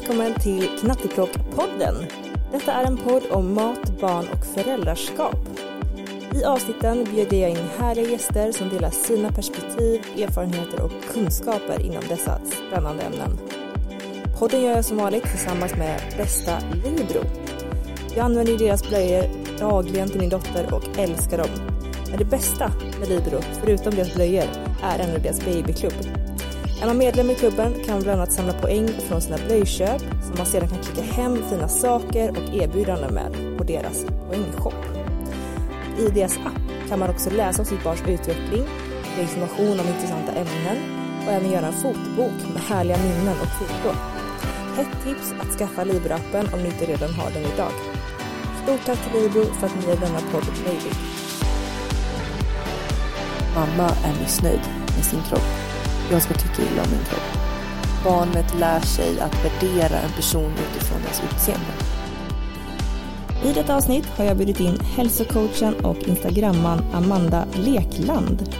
Välkommen till Knattepråk-podden. Detta är en podd om mat, barn och föräldraskap. I avsnitten bjuder jag in härliga gäster som delar sina perspektiv, erfarenheter och kunskaper inom dessa spännande ämnen. Podden gör jag som vanligt tillsammans med bästa Libro. Jag använder deras blöjor dagligen till min dotter och älskar dem. Men det bästa med Libro, förutom deras blöjor, är ändå deras babyklubb. Är man medlem i klubben kan man bland annat samla poäng från sina blöjköp som man sedan kan klicka hem fina saker och erbjudanden med på deras poängshop. I deras app kan man också läsa om sitt barns utveckling, få information om intressanta ämnen och även göra en fotobok med härliga minnen och foton. Ett tips att skaffa Libro-appen om ni inte redan har den idag. Stort tack till Libro för att ni gör denna podd möjlig. Mamma är missnöjd med sin kropp. Jag ska tycka illa om min kropp. Barnet lär sig att värdera en person utifrån dess utseende. I detta avsnitt har jag bjudit in hälsocoachen och instagramman Amanda Lekland.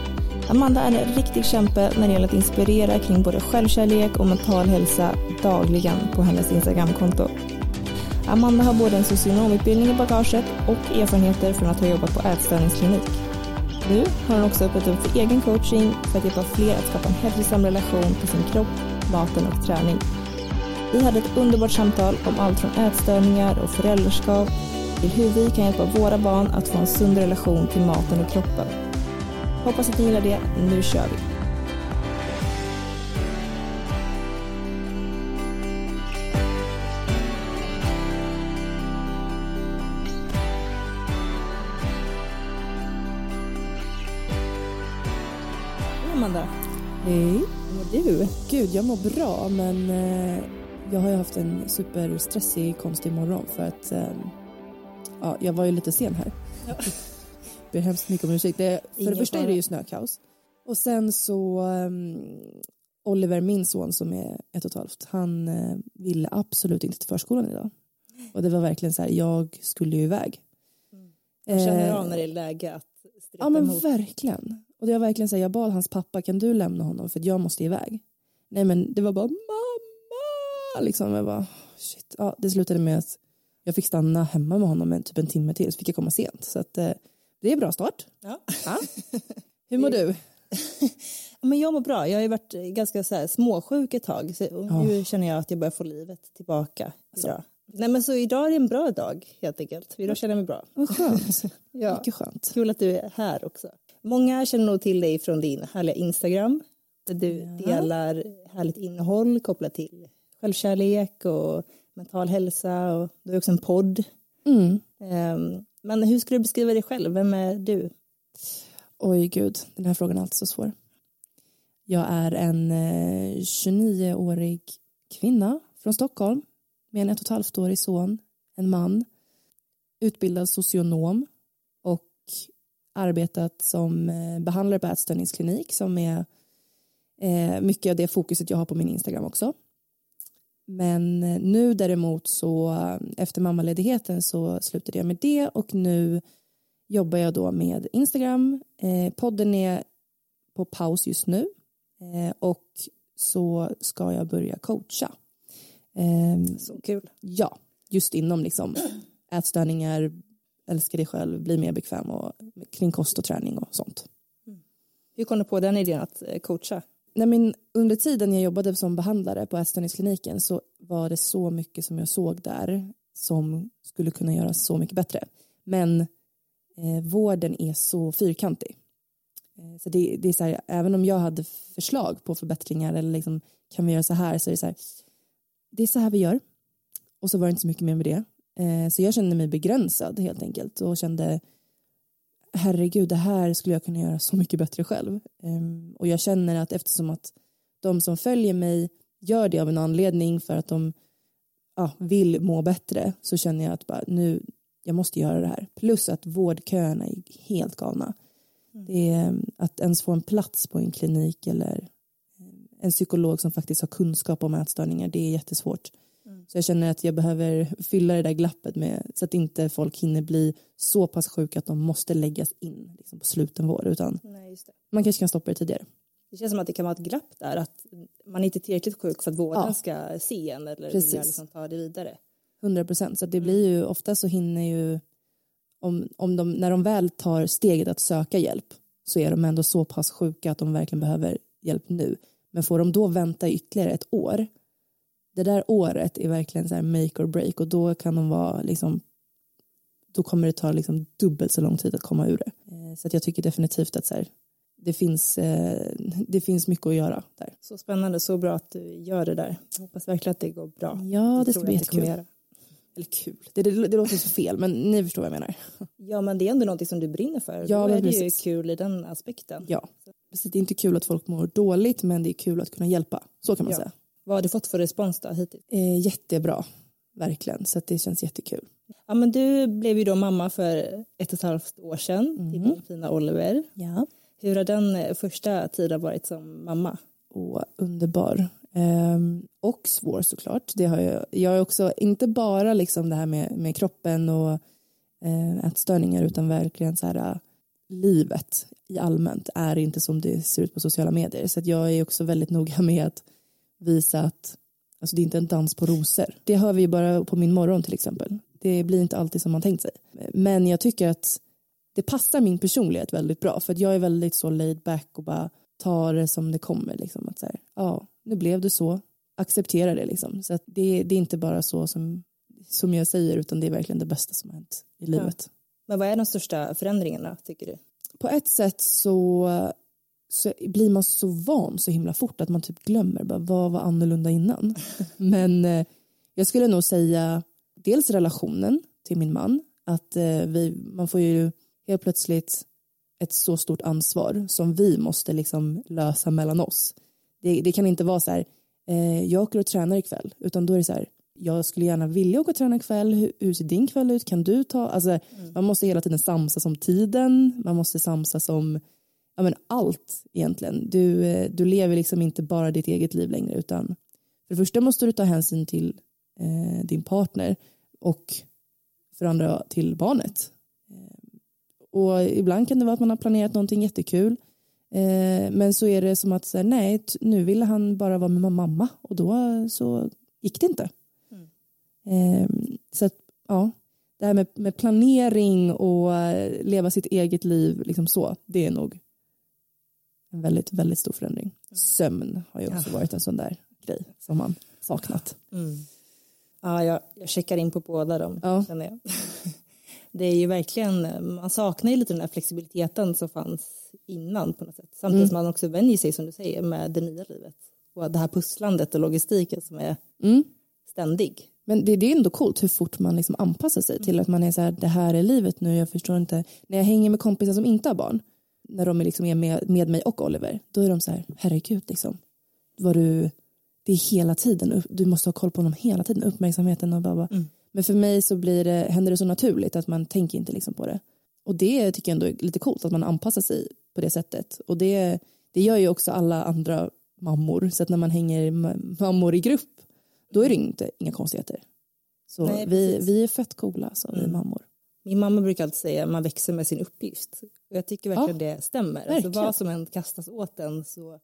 Amanda är en riktig kämpe när det gäller att inspirera kring både självkärlek och mental hälsa dagligen på hennes Instagramkonto. Amanda har både en socionomutbildning i bagaget och erfarenheter från att ha jobbat på ätstörningsklinik. Nu har hon också öppnat upp för egen coaching för att hjälpa fler att skapa en hälsosam relation till sin kropp, maten och träning. Vi hade ett underbart samtal om allt från ätstörningar och föräldraskap till hur vi kan hjälpa våra barn att få en sund relation till maten och kroppen. Hoppas att ni gillar det. Nu kör vi! Hej. Hur mår du? Gud, jag mår bra men eh, jag har ju haft en superstressig, konstig morgon för att eh, ja, jag var ju lite sen här. Ja. Ber hemskt mycket om ursäkt. Det, för Ingen det första är det ju snökaos. Och sen så um, Oliver, min son som är ett och ett halvt, han eh, ville absolut inte till förskolan idag. Och det var verkligen så här, jag skulle ju iväg. Jag känner Eh, av när det är läge att Ja men emot. verkligen. Och det var verkligen så här, jag bad hans pappa, kan du lämna honom för jag måste iväg. Nej men det var bara mamma, liksom. Jag bara, shit. Ja, det slutade med att jag fick stanna hemma med honom en, typ en timme till så fick jag komma sent. Så att eh, det är en bra start. Ja. Ja. Hur mår du? Men jag mår bra. Jag har ju varit ganska så här småsjuk ett tag. Så nu känner jag att jag börjar få livet tillbaka idag. Nej men så idag är det en bra dag helt enkelt. Idag känner jag mig bra. Vad skönt. Ja. Mycket skönt. Kul att du är här också. Många känner nog till dig från din härliga Instagram. Där du delar härligt innehåll kopplat till självkärlek och mental hälsa. Och du har också en podd. Mm. Ehm, Men hur skulle du beskriva dig själv? Vem är du? Oj gud, den här frågan är alltid så svår. Jag är en eh, 29-årig kvinna från Stockholm med en ett och ett halvt årig son, en man, utbildad socionom arbetat som eh, behandlare på ätstörningsklinik som är eh, mycket av det fokuset jag har på min Instagram också. Men eh, nu däremot så efter mammaledigheten så slutade jag med det och nu jobbar jag då med Instagram. podden är på paus just nu och så ska jag börja coacha. Ehm, så kul. Ja, just inom liksom ätstörningar, älska dig själv, bli mer bekväm och kring kost och träning och sånt. Mm. Hur kom du på den idén att eh, coacha? Nej, men under tiden jag jobbade som behandlare på ätstörningskliniken så var det så mycket som jag såg där som skulle kunna göras så mycket bättre. Men eh, vården är så fyrkantig. Eh, så det, det, är så här, även om jag hade förslag på förbättringar eller liksom, kan vi göra så här så är det så här, det är så här vi gör. Och så var det inte så mycket mer med det. Eh, så jag kände mig begränsad helt enkelt och kände herregud, det här skulle jag kunna göra så mycket bättre själv. Ehm, och jag känner att eftersom att de som följer mig gör det av en anledning för att de ja, vill må bättre så känner jag att bara, nu, jag måste göra det här. Plus att vårdköerna är helt galna. Mm. Det är, att ens få en plats på en klinik eller en psykolog som faktiskt har kunskap om ätstörningar, det är jättesvårt. Mm. Så jag känner att jag behöver fylla det där glappet med så att inte folk hinner bli så pass sjuka att de måste läggas in liksom, på slutenvård utan Nej, man kanske kan stoppa det tidigare. Det känns som att det kan vara ett glapp där att man inte är tillräckligt sjuk för att vården ja. ska se en eller vilja liksom ta det vidare. 100 procent, så det blir ju ofta så hinner ju om, om de, när de väl tar steget att söka hjälp så är de ändå så pass sjuka att de verkligen behöver hjälp nu. Men får de då vänta ytterligare ett år, det där året är verkligen så här make or break och då kan de vara liksom då kommer det ta liksom dubbelt så lång tid att komma ur det. Eh, så att jag tycker definitivt att så här, det, finns, eh, det finns mycket att göra där. Så spännande, så bra att du gör det där. Jag hoppas verkligen att det går bra. Ja, det ska bli jättekul. Eller kul, det, det, det, låter så fel men ni förstår vad jag menar. Ja men det är ändå någonting som du brinner för. Ja, Då är det ju kul i den aspekten. Ja, Precis, det är inte kul att folk mår dåligt men det är kul att kunna hjälpa. Så kan man ja. säga. Vad har du fått för respons då hittills? Eh, jättebra, verkligen. Så det känns jättekul. Ja, men du blev ju då mamma för ett och ett halvt år sedan mm. till din fina Oliver. Ja. Hur har den eh, första tiden varit som mamma? Och underbar. Ehm, och svår såklart. Det har jag, jag har också, inte bara liksom det här med, med kroppen och eh, ätstörningar utan verkligen så här livet i allmänt är inte som det ser ut på sociala medier. Så jag är också väldigt noga med att visa att alltså det är inte en dans på rosor. Det hör vi bara på min morgon till exempel. Det blir inte alltid som man tänkt sig. Men jag tycker att det passar min personlighet väldigt bra för att jag är väldigt så laid back och bara tar det som det kommer. Liksom. Att så här, ja, nu blev det så. Acceptera det liksom. Så att det, det är inte bara så som, som jag säger utan det är verkligen det bästa som har hänt i livet. Ja. Men vad är de största förändringarna tycker du? På ett sätt så, så blir man så van så himla fort att man typ glömmer bara, vad var annorlunda innan. Men eh, jag skulle nog säga dels relationen till min man. Att eh, vi, man får ju helt plötsligt ett så stort ansvar som vi måste liksom lösa mellan oss. Det, det kan inte vara så här, eh, jag åker och tränar ikväll, utan då är det så här, jag skulle gärna vilja åka och träna ikväll, hur, hur ser din kväll ut, kan du ta, alltså mm. man måste hela tiden samsas om tiden, man måste samsas om ja, men allt egentligen. Du, eh, du lever liksom inte bara ditt eget liv längre utan för det första måste du ta hänsyn till eh, din partner och för andra till barnet. Eh, och ibland kan det vara att man har planerat någonting jättekul eh, men så är det som att så här, nej, nu ville han bara vara med mamma och då så gick det inte. Eh, så att, ja, det här med, med, planering och leva sitt eget liv, liksom så, det är nog en väldigt, väldigt stor förändring. Sömn har ju också ja. varit en sån där grej som man saknat. Mm. Ja, jag, jag checkar in på båda dem, ja. känner jag. Det är ju verkligen, man saknar ju lite den här flexibiliteten som fanns innan på något sätt. Samtidigt mm. som man också vänjer sig, som du säger, med det nya livet. Och det här pusslandet och logistiken som är mm. ständig. Men det, det är ändå coolt hur fort man liksom anpassar sig till att man är så här, det här är livet nu, jag förstår inte. När jag hänger med kompisar som inte har barn, när de är, liksom är med, med mig och Oliver, då är de så här, herregud liksom, vad du, det är hela tiden, du måste ha koll på honom hela tiden, uppmärksamheten och bara, bara. Mm. Men för mig så blir det, händer det så naturligt att man tänker inte liksom på det. Och det tycker jag ändå är lite coolt att man anpassar sig på det sättet. Och det, det gör ju också alla andra mammor. Så att när man hänger mammor i grupp då är det inte, inga konstigheter. Så Nej, vi, vi är fett coola, så vi Mm. mammor. Min mamma brukar alltid säga att man växer med sin uppgift. Och jag tycker verkligen det stämmer. Alltså verkligen. vad som än kastas åt en så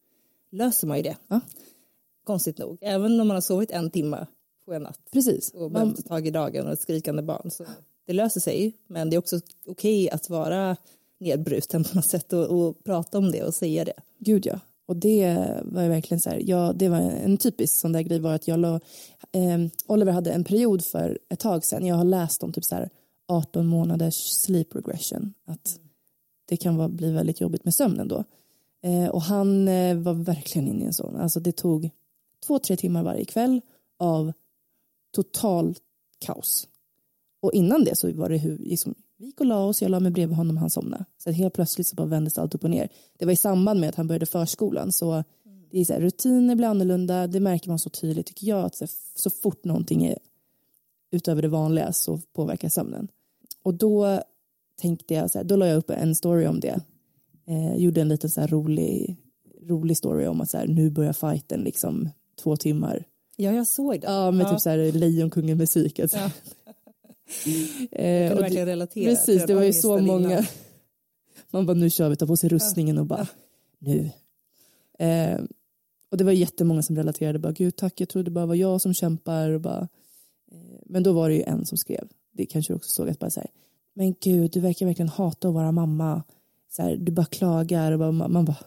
löser man ju det. Ja. Konstigt nog. Även om man har sovit en timme på en natt Precis. och Man, behövt ta tag i dagen och ett skrikande barn. Så det löser sig. Men det är också okej att vara nedbruten på något sätt och, och prata om det och säga det. Gud ja. Och det var verkligen så här, ja, det var en typisk sån där grej var att jag la, eh, Oliver hade en period för ett tag sedan, jag har läst om typ så här 18 månaders sleep regression, att det kan vara, bli väldigt jobbigt med sömnen då. Eh, och han eh, var verkligen inne i en sån, alltså det tog två, tre timmar varje kväll av total kaos. Och innan det så var det hur, liksom, vi gick och la oss, jag la mig bredvid honom och han somnade. Så att helt plötsligt så bara vändes allt upp och ner. Det var i samband med att han började förskolan så det är så här, rutiner blir annorlunda, det märker man så tydligt tycker jag att så, så fort någonting är utöver det vanliga så påverkar sömnen. Och då tänkte jag så här, då la jag upp en story om det. Eh, gjorde en liten så här rolig, rolig story om att så här, nu börjar fighten liksom två timmar. Ja, jag såg det. Ja, med Ja. typ så här Lejonkungen musik. Alltså. Ja. Eh, Jag verkligen relatera. Precis, det var ju så många. innan. Man bara nu kör vi, tar på sig rustningen och bara nu. Eh, och det var jättemånga som relaterade, bara gud tack, jag trodde det bara var jag som kämpar. Och bara, Eh, men då var det ju en som skrev, det kanske du också såg, att bara så här, men gud du verkar verkligen hata att vara mamma. Så här, du bara klagar och bara, man bara,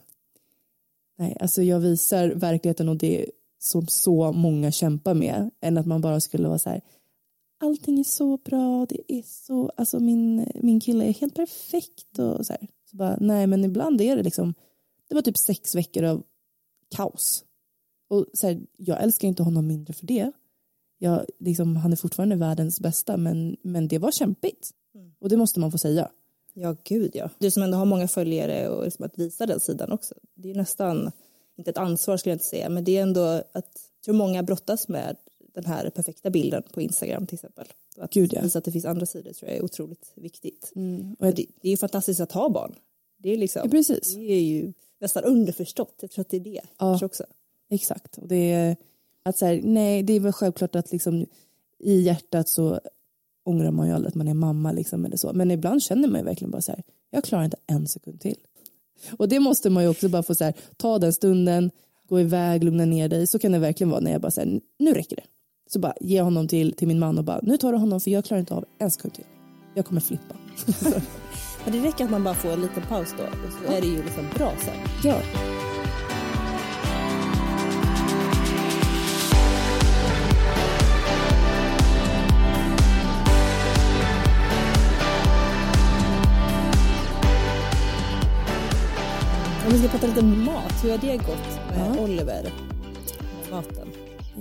nej alltså jag visar verkligheten och det som så många kämpar med, än att man bara skulle vara så här, allting är så bra, det är så, alltså min, min kille är helt perfekt och så här. Så bara, nej men ibland är det liksom, det var typ sex veckor av kaos. Och så här, jag älskar inte honom mindre för det. Jag, liksom, han är fortfarande världens bästa men, men det var kämpigt. Och det måste man få säga. Ja, gud ja. Du som ändå har många följare och liksom att visa den sidan också. Det är nästan, inte ett ansvar skulle jag inte säga, men det är ändå att jag tror många brottas med den här perfekta bilden på Instagram till exempel. Att Gud, ja. visa att det finns andra sidor tror jag är otroligt viktigt. Och Och jag, det, det är ju fantastiskt att ha barn. Det är liksom, ja, precis. det är ju nästan underförstått. Jag tror att det är det kanske också. Exakt. Och det är att så här, nej, det är väl självklart att liksom i hjärtat så ångrar man ju aldrig att man är mamma liksom eller så. Men ibland känner man ju verkligen bara så här, jag klarar inte en sekund till. Och det måste man ju också bara få så här, ta den stunden, gå iväg, lugna ner dig. Så kan det verkligen vara när jag bara säger, nu räcker det. Så bara ge honom till, till min man och bara, nu tar du honom för jag klarar inte av en sekund till. Jag kommer flippa. Men det räcker att man bara får en liten paus då och så är det ju liksom bra sen. Ja. Vi ska prata lite mat, hur har det gått med Ja. Oliver? Maten.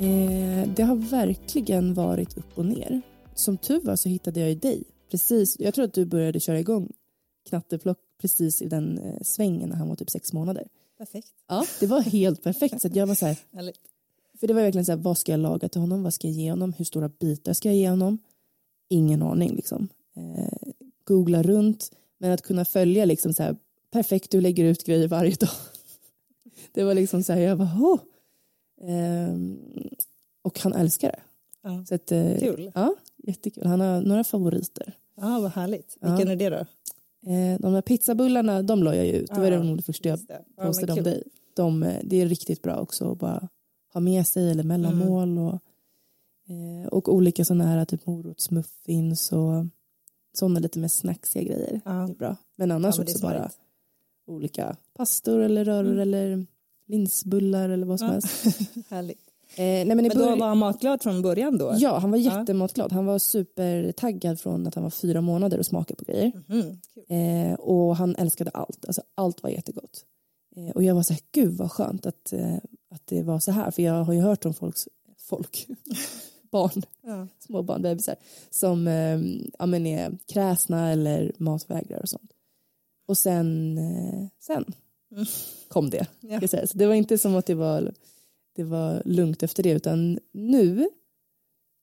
Eh, det har verkligen varit upp och ner. Som tur var så hittade jag ju dig. Precis, jag tror att du började köra igång knatteplock precis i den eh, svängen när han var typ sex månader. Perfekt. Ja, det var helt perfekt. Så jag var så här, för det var verkligen så här, vad ska jag laga till honom? Vad ska jag ge honom? Hur stora bitar ska jag ge honom? Ingen aning liksom. Eh, googla runt, men att kunna följa liksom så här, perfekt, du lägger ut grejer varje dag. Det var liksom så här, jag bara, oh. Ehm, och han älskar det. Ja. Så att, eh, Kul. Ja, jättekul. Han har några favoriter. Ja, vad härligt. Ja. Vilken är det då? Eh, de där pizzabullarna, de la jag ju ut. Det var Ja, nog det första jag. Ja, men postade om dig. De, eh, det är riktigt bra också att bara ha med sig eller mellanmål Mm. och, eh, och olika sådana här typ morotsmuffins och sådana lite mer snacksiga grejer. Ja. Det är bra. Men Ja, annars men det är också bara. Olika pastor eller röror Mm. eller linsbullar eller vad som Ja. helst. Härligt. Eh, nej, men Men då var han matglad från början då? Ja, han var jättematglad. Han var supertaggad från att han var fyra månader och smaka på grejer. Mhm, kul. Eh, och han älskade allt. Alltså, allt var jättegott. Eh, och jag var så här, gud vad skönt att, eh, att det var så här. För jag har ju hört om folks, folk, barn, Ja. små barn, bebisar, som eh, ja, men är kräsna eller matvägrar och sånt. Och sen, eh, sen Mm. kom det. Ja. Så det var inte som att det var, det var lugnt efter det, utan nu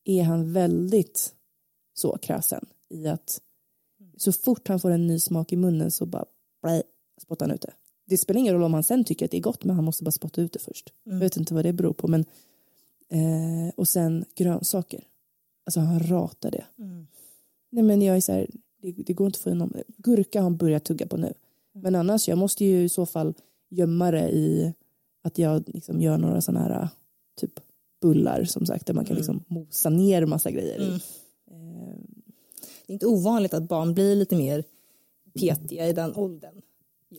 är han väldigt så kräsen i att så fort han får en ny smak i munnen så bara blä, spottar han ut det. Det spelar ingen roll om han sen tycker att det är gott men han måste bara spotta ut det först. Jag vet inte vad det beror på men eh, och sen grönsaker. Alltså han ratar det. Nej men jag är så här, det, det går inte att få igenom. Gurka har han börjat tugga på nu. Men annars jag måste ju i så fall gömma det i att jag liksom gör några sådana här typ bullar som sagt där man kan liksom mosa ner massa grejer i. Det är inte ovanligt att barn blir lite mer petiga i den åldern.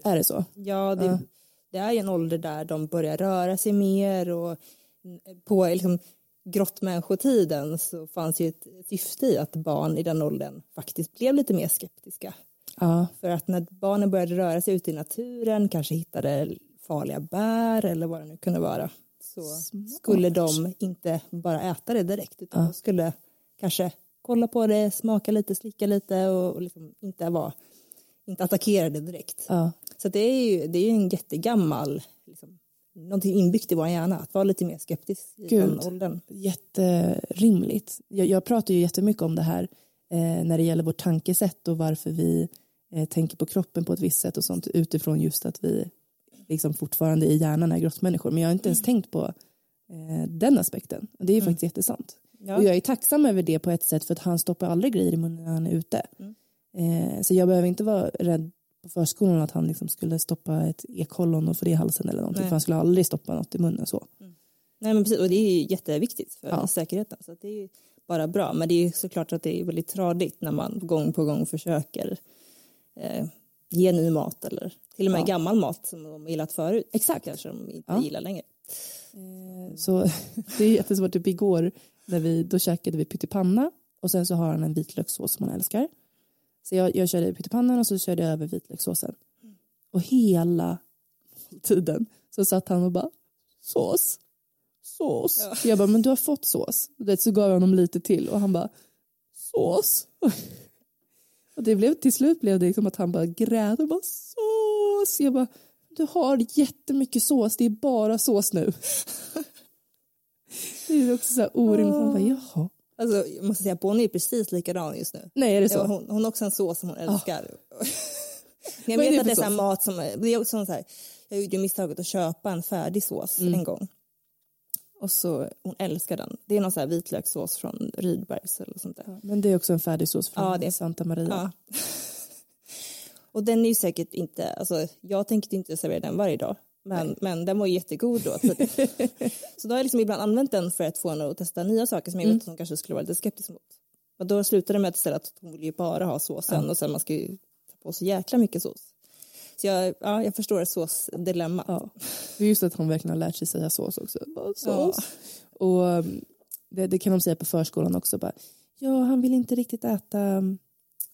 Är det så? Ja, det, Ja. det är ju en ålder där de börjar röra sig mer och på liksom grottmänniskotiden så fanns ju ett syfte i att barn i den åldern faktiskt blev lite mer skeptiska. Ja. För att när barnen började röra sig ute i naturen, kanske hittade farliga bär eller vad det nu kunde vara, så skulle de inte bara äta det direkt utan de skulle kanske kolla på det, smaka lite, slicka lite och, och liksom inte vara, inte attackera det direkt. ja. Så det är ju, det är en jättegammal, någonting inbyggt i vår hjärna, att vara lite mer skeptisk i Gud. den åldern. Jätterimligt. Jag, jag pratar ju jättemycket om det här eh, när det gäller vårt tankesätt och varför vi eh, tänker på kroppen på ett visst sätt och sånt utifrån just att vi liksom fortfarande i hjärnan är grottmänniskor. Men jag har inte ens tänkt på eh, den aspekten. Och Det är ju faktiskt jättesant. Ja. Och jag är tacksam över det på ett sätt för att han stoppar aldrig grejer i munnen när han är ute. Eh, så jag behöver inte vara rädd på förskolan att han liksom skulle stoppa ett ekollon och få det i halsen eller någonting. Nej. För han skulle aldrig stoppa något i munnen så. Nej men precis, och det är ju jätteviktigt för Ja. säkerheten. Så det är ju bara bra. Men det är såklart att det är väldigt tradigt när man gång på gång försöker eh, ge ny mat eller till och med Ja. gammal mat som de gillat förut. Exakt. Kanske de inte Ja. gillar längre. Så det är jättesvårt. Typ igår när vi, då käkade vi pyttipanna och sen så har han en vitlökssås som han älskar. Så jag, jag körde pyttipannan och så körde jag över vitlökssåsen. Och hela tiden så satt han och bara sås, sås. Jag bara, men du har fått sås. Och så gav jag honom lite till och han bara sås. Och det blev, till slut blev det liksom att han bara grät och bara sås. Jag bara, du har jättemycket sås, det är bara sås nu. Det är också så här orimligt. Man bara, jaha. Alltså, jag måste säga, Bonnie är precis likadan just nu. Nej, är det så? Ja, hon, hon har också en sås som hon älskar. Men jag vet det att det är så mat som, det är också så här, jag gjorde misstaget att köpa en färdig sås Mm. en gång. Och så, hon älskar den. Det är någon så här vitlökssås från Rydbergs eller sånt där. Men det är också en färdig sås från Ja, det Santa Maria. Ja. Och den är ju säkert inte, alltså jag tänkte inte servera den varje dag. Men, men den var jättegod då. så då har jag liksom ibland använt den för att få henne att testa nya saker som jag Mm. vet att hon kanske skulle vara lite skeptisk mot. Och då slutade det med att ställa att hon vill ju bara ha såsen och sen man ska ju ta på så jäkla mycket sås. Så jag, ja, jag förstår såsdilemmat. Ja. Det är just att hon verkligen har lärt sig säga sås också. Bara sås. Och um, det, det kan de säga på förskolan också. Bara, ja, han vill inte riktigt äta. um,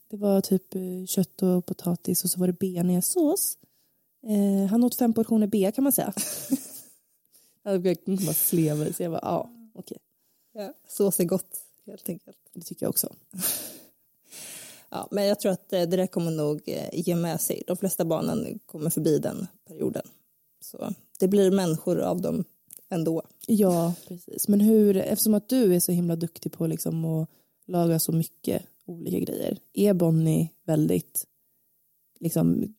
Det var typ eh, kött och potatis och så var det bearnaisesås. Eh, han åt fem portioner bea kan man säga. Jag kan bara sleva i sig. Jag bara, ja, okej. Ja, sås är gott helt enkelt. Det tycker jag också. Ja, men jag tror att eh, det där kommer nog eh, ge med sig. De flesta barnen kommer förbi den perioden. Så det blir människor av dem ändå. Ja, precis. Men hur, eftersom att du är så himla duktig på liksom att laga så mycket olika grejer, är Bonnie väldigt liksom,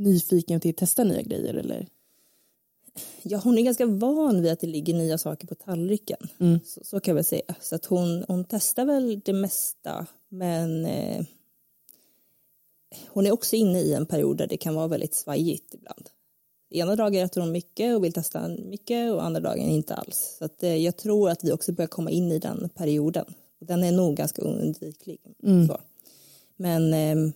nyfiken till att testa nya grejer? Eller? Ja, hon är ganska van vid att det ligger nya saker på tallriken. Mm. Så, så kan jag väl säga. Så att hon, hon testar väl det mesta. Men eh, hon är också inne i en period där det kan vara väldigt svajigt ibland. Ena dagen äter hon mycket och vill testa mycket och andra dagen inte alls. Så att, eh, jag tror att vi också börjar komma in i den perioden. Den är nog ganska oundviklig. Så. Men eh,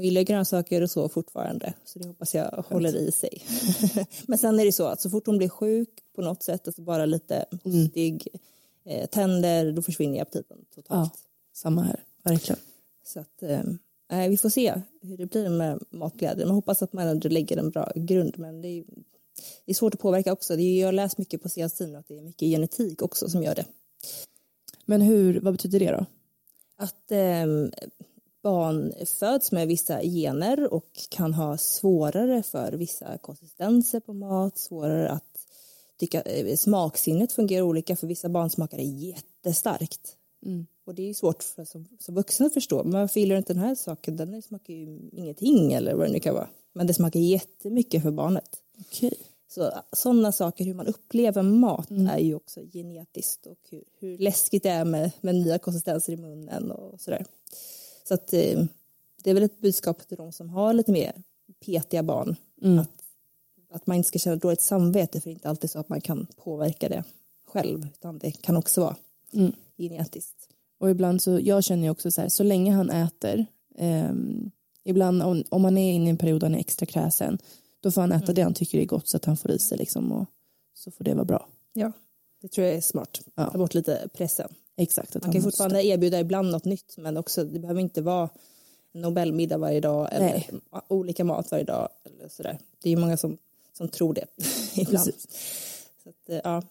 hon gillar grönsaker och så fortfarande. Så det hoppas jag håller i sig. Men sen är det så att så fort hon blir sjuk på något sätt, alltså bara lite hostig, eh, tänder, då försvinner aptiten totalt. Ja, samma här, verkligen. Så att, eh, vi får se hur det blir med matglädje. Man hoppas att man ändå lägger en bra grund. Men det är, det är svårt att påverka också. Det är, jag har läst mycket på senaste tiden att det är mycket genetik också som gör det. Men hur, vad betyder det då? Att eh, barn föds med vissa gener och kan ha svårare för vissa konsistenser på mat, svårare att tycka, eh, smaksinnet fungerar olika för vissa barn smakar det jättestarkt. Och det är svårt för som, som vuxen att förstå. Men varför gillar du inte den här saken? Den smakar ju ingenting eller vad det nu kan vara. Men det smakar jättemycket för barnet. Okej. Så sådana saker, hur man upplever mat Mm. är ju också genetiskt och hur, hur läskigt det är med, med nya konsistenser i munnen och sådär. Så att eh, det är väl ett budskap till de som har lite mer petiga barn. Mm. Att, att man inte ska känna dåligt samvete för det är inte alltid så att man kan påverka det själv utan det kan också vara Mm. genetiskt. Och ibland så, jag känner ju också så här, så länge han äter, ehm, ibland om, om man är inne i en period där han är extra kräsen, då får han äta det han tycker är gott så att han får i sig liksom och så får det vara bra. Ja, det tror jag är smart. Ja. Ta bort lite pressen. Exakt. Man kan måste- fortfarande erbjuda ibland något nytt men också det behöver inte vara Nobelmiddag varje dag eller Nej. olika mat varje dag. Eller sådär. Det är ju många som, som tror det ibland. Att, eh, ja.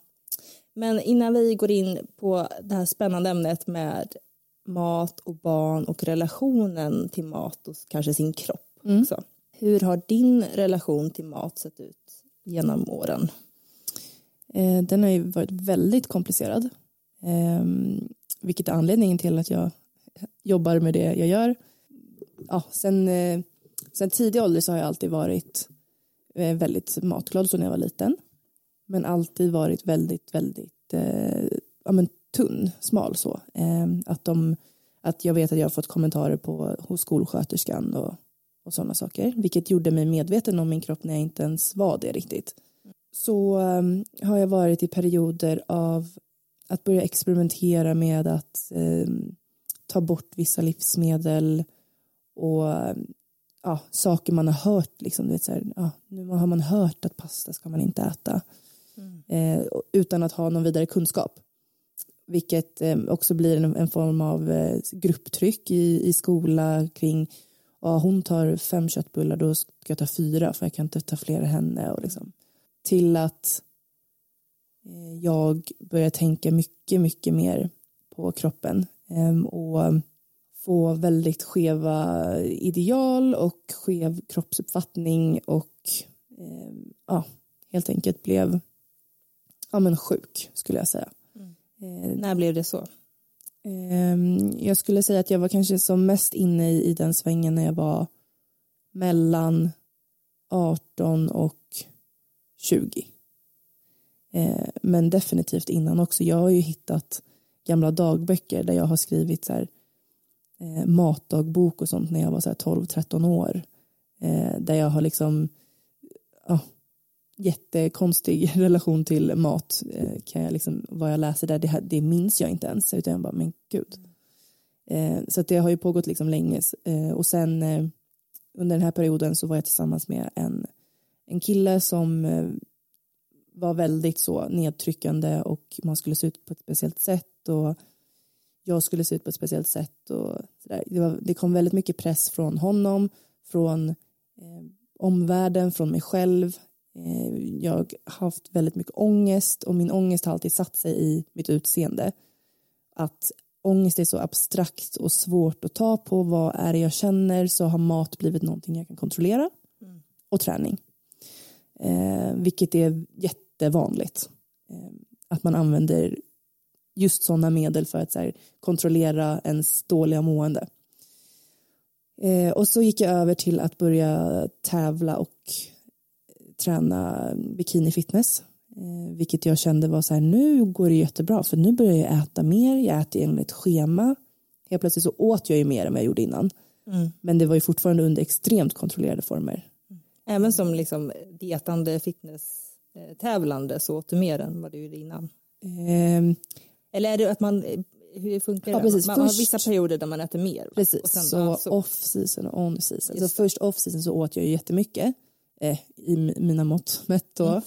Men innan vi går in på det här spännande ämnet med mat och barn och relationen till mat och kanske sin kropp Mm. också. Hur har din relation till mat sett ut genom åren? Eh, den har ju varit väldigt komplicerad. Eh, vilket är anledningen till att jag jobbar med det jag gör. Ja, sen, eh, sen tidig ålder så har jag alltid varit eh, väldigt matglad så när jag var liten. Men alltid varit väldigt, väldigt eh, ja, men tunn, smal så. Eh, att, de, att jag vet att jag har fått kommentarer på, hos skolsköterskan och, och sådana saker. Vilket gjorde mig medveten om min kropp när jag inte ens var det riktigt så eh, har jag varit i perioder av att börja experimentera med att um, ta bort vissa livsmedel och ja, saker man har hört. Liksom, du vet, så här, ja, nu har man hört att pasta ska man inte äta eh, och- utan att ha någon vidare kunskap. Vilket eh, också blir en, en form av eh, grupptryck i, i skola kring ja, hon tar fem köttbullar då ska jag ta fyra för jag kan inte ta fler än henne. Och liksom till att eh, jag börjar tänka mycket, mycket mer på kroppen em, och få väldigt skeva ideal och skev kroppsuppfattning och em, ja, helt enkelt blev ja, men sjuk skulle jag säga. Eh, När blev det så? Ehm, Jag skulle säga att jag var kanske som mest inne i, i den svängen när jag var mellan 18 och 20. Eh, Men definitivt innan också. Jag har ju hittat gamla dagböcker där jag har skrivit så här, eh, matdagbok och sånt när jag var 12-13 år. Eh, Där jag har liksom ja, jättekonstig relation till mat. Eh, kan jag liksom, vad jag läser där, det, här- det minns jag inte ens. Utan jag bara, men gud. Eh, så att det har ju pågått liksom länge. Eh, och sen eh, under den här perioden så var jag tillsammans med en, en kille som eh, var väldigt så nedtryckande och man skulle se ut på ett speciellt sätt och jag skulle se ut på ett speciellt sätt och. Det, var, det kom väldigt mycket press från honom, från eh, omvärlden, från mig själv. Eh, jag har haft väldigt mycket ångest och min ångest har alltid satt sig i mitt utseende. Att ångest är så abstrakt och svårt att ta på. Vad är det jag känner? Så har mat blivit någonting jag kan kontrollera. Och träning. Eh, vilket är jättevanligt. Eh, att man använder just sådana medel för att här, kontrollera ens dåliga mående. Eh, och så gick jag över till att börja tävla och träna bikini fitness. Eh, vilket jag kände var så här, nu går det jättebra för nu börjar jag äta mer, jag äter enligt schema. Helt plötsligt så åt jag ju mer än vad jag gjorde innan. Men det var ju fortfarande under extremt kontrollerade former. Även som liksom dietande fitness-tävlande så åt du mer än vad du gjorde innan. Eh, Eller är det att man, hur funkar Ja, det? precis. Man har vissa perioder där man äter mer. Precis, Och sen, så, så. off season och on season. Så först off season så åt jag jättemycket eh, i mina mått mätt då.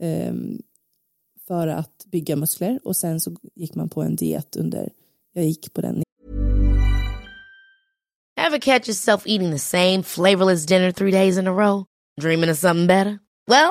ehm, för att bygga muskler och sen så gick man på en diet under, jag gick på den Ever catch yourself eating the same flavorless dinner three days in a row? Dreaming of something better? Well,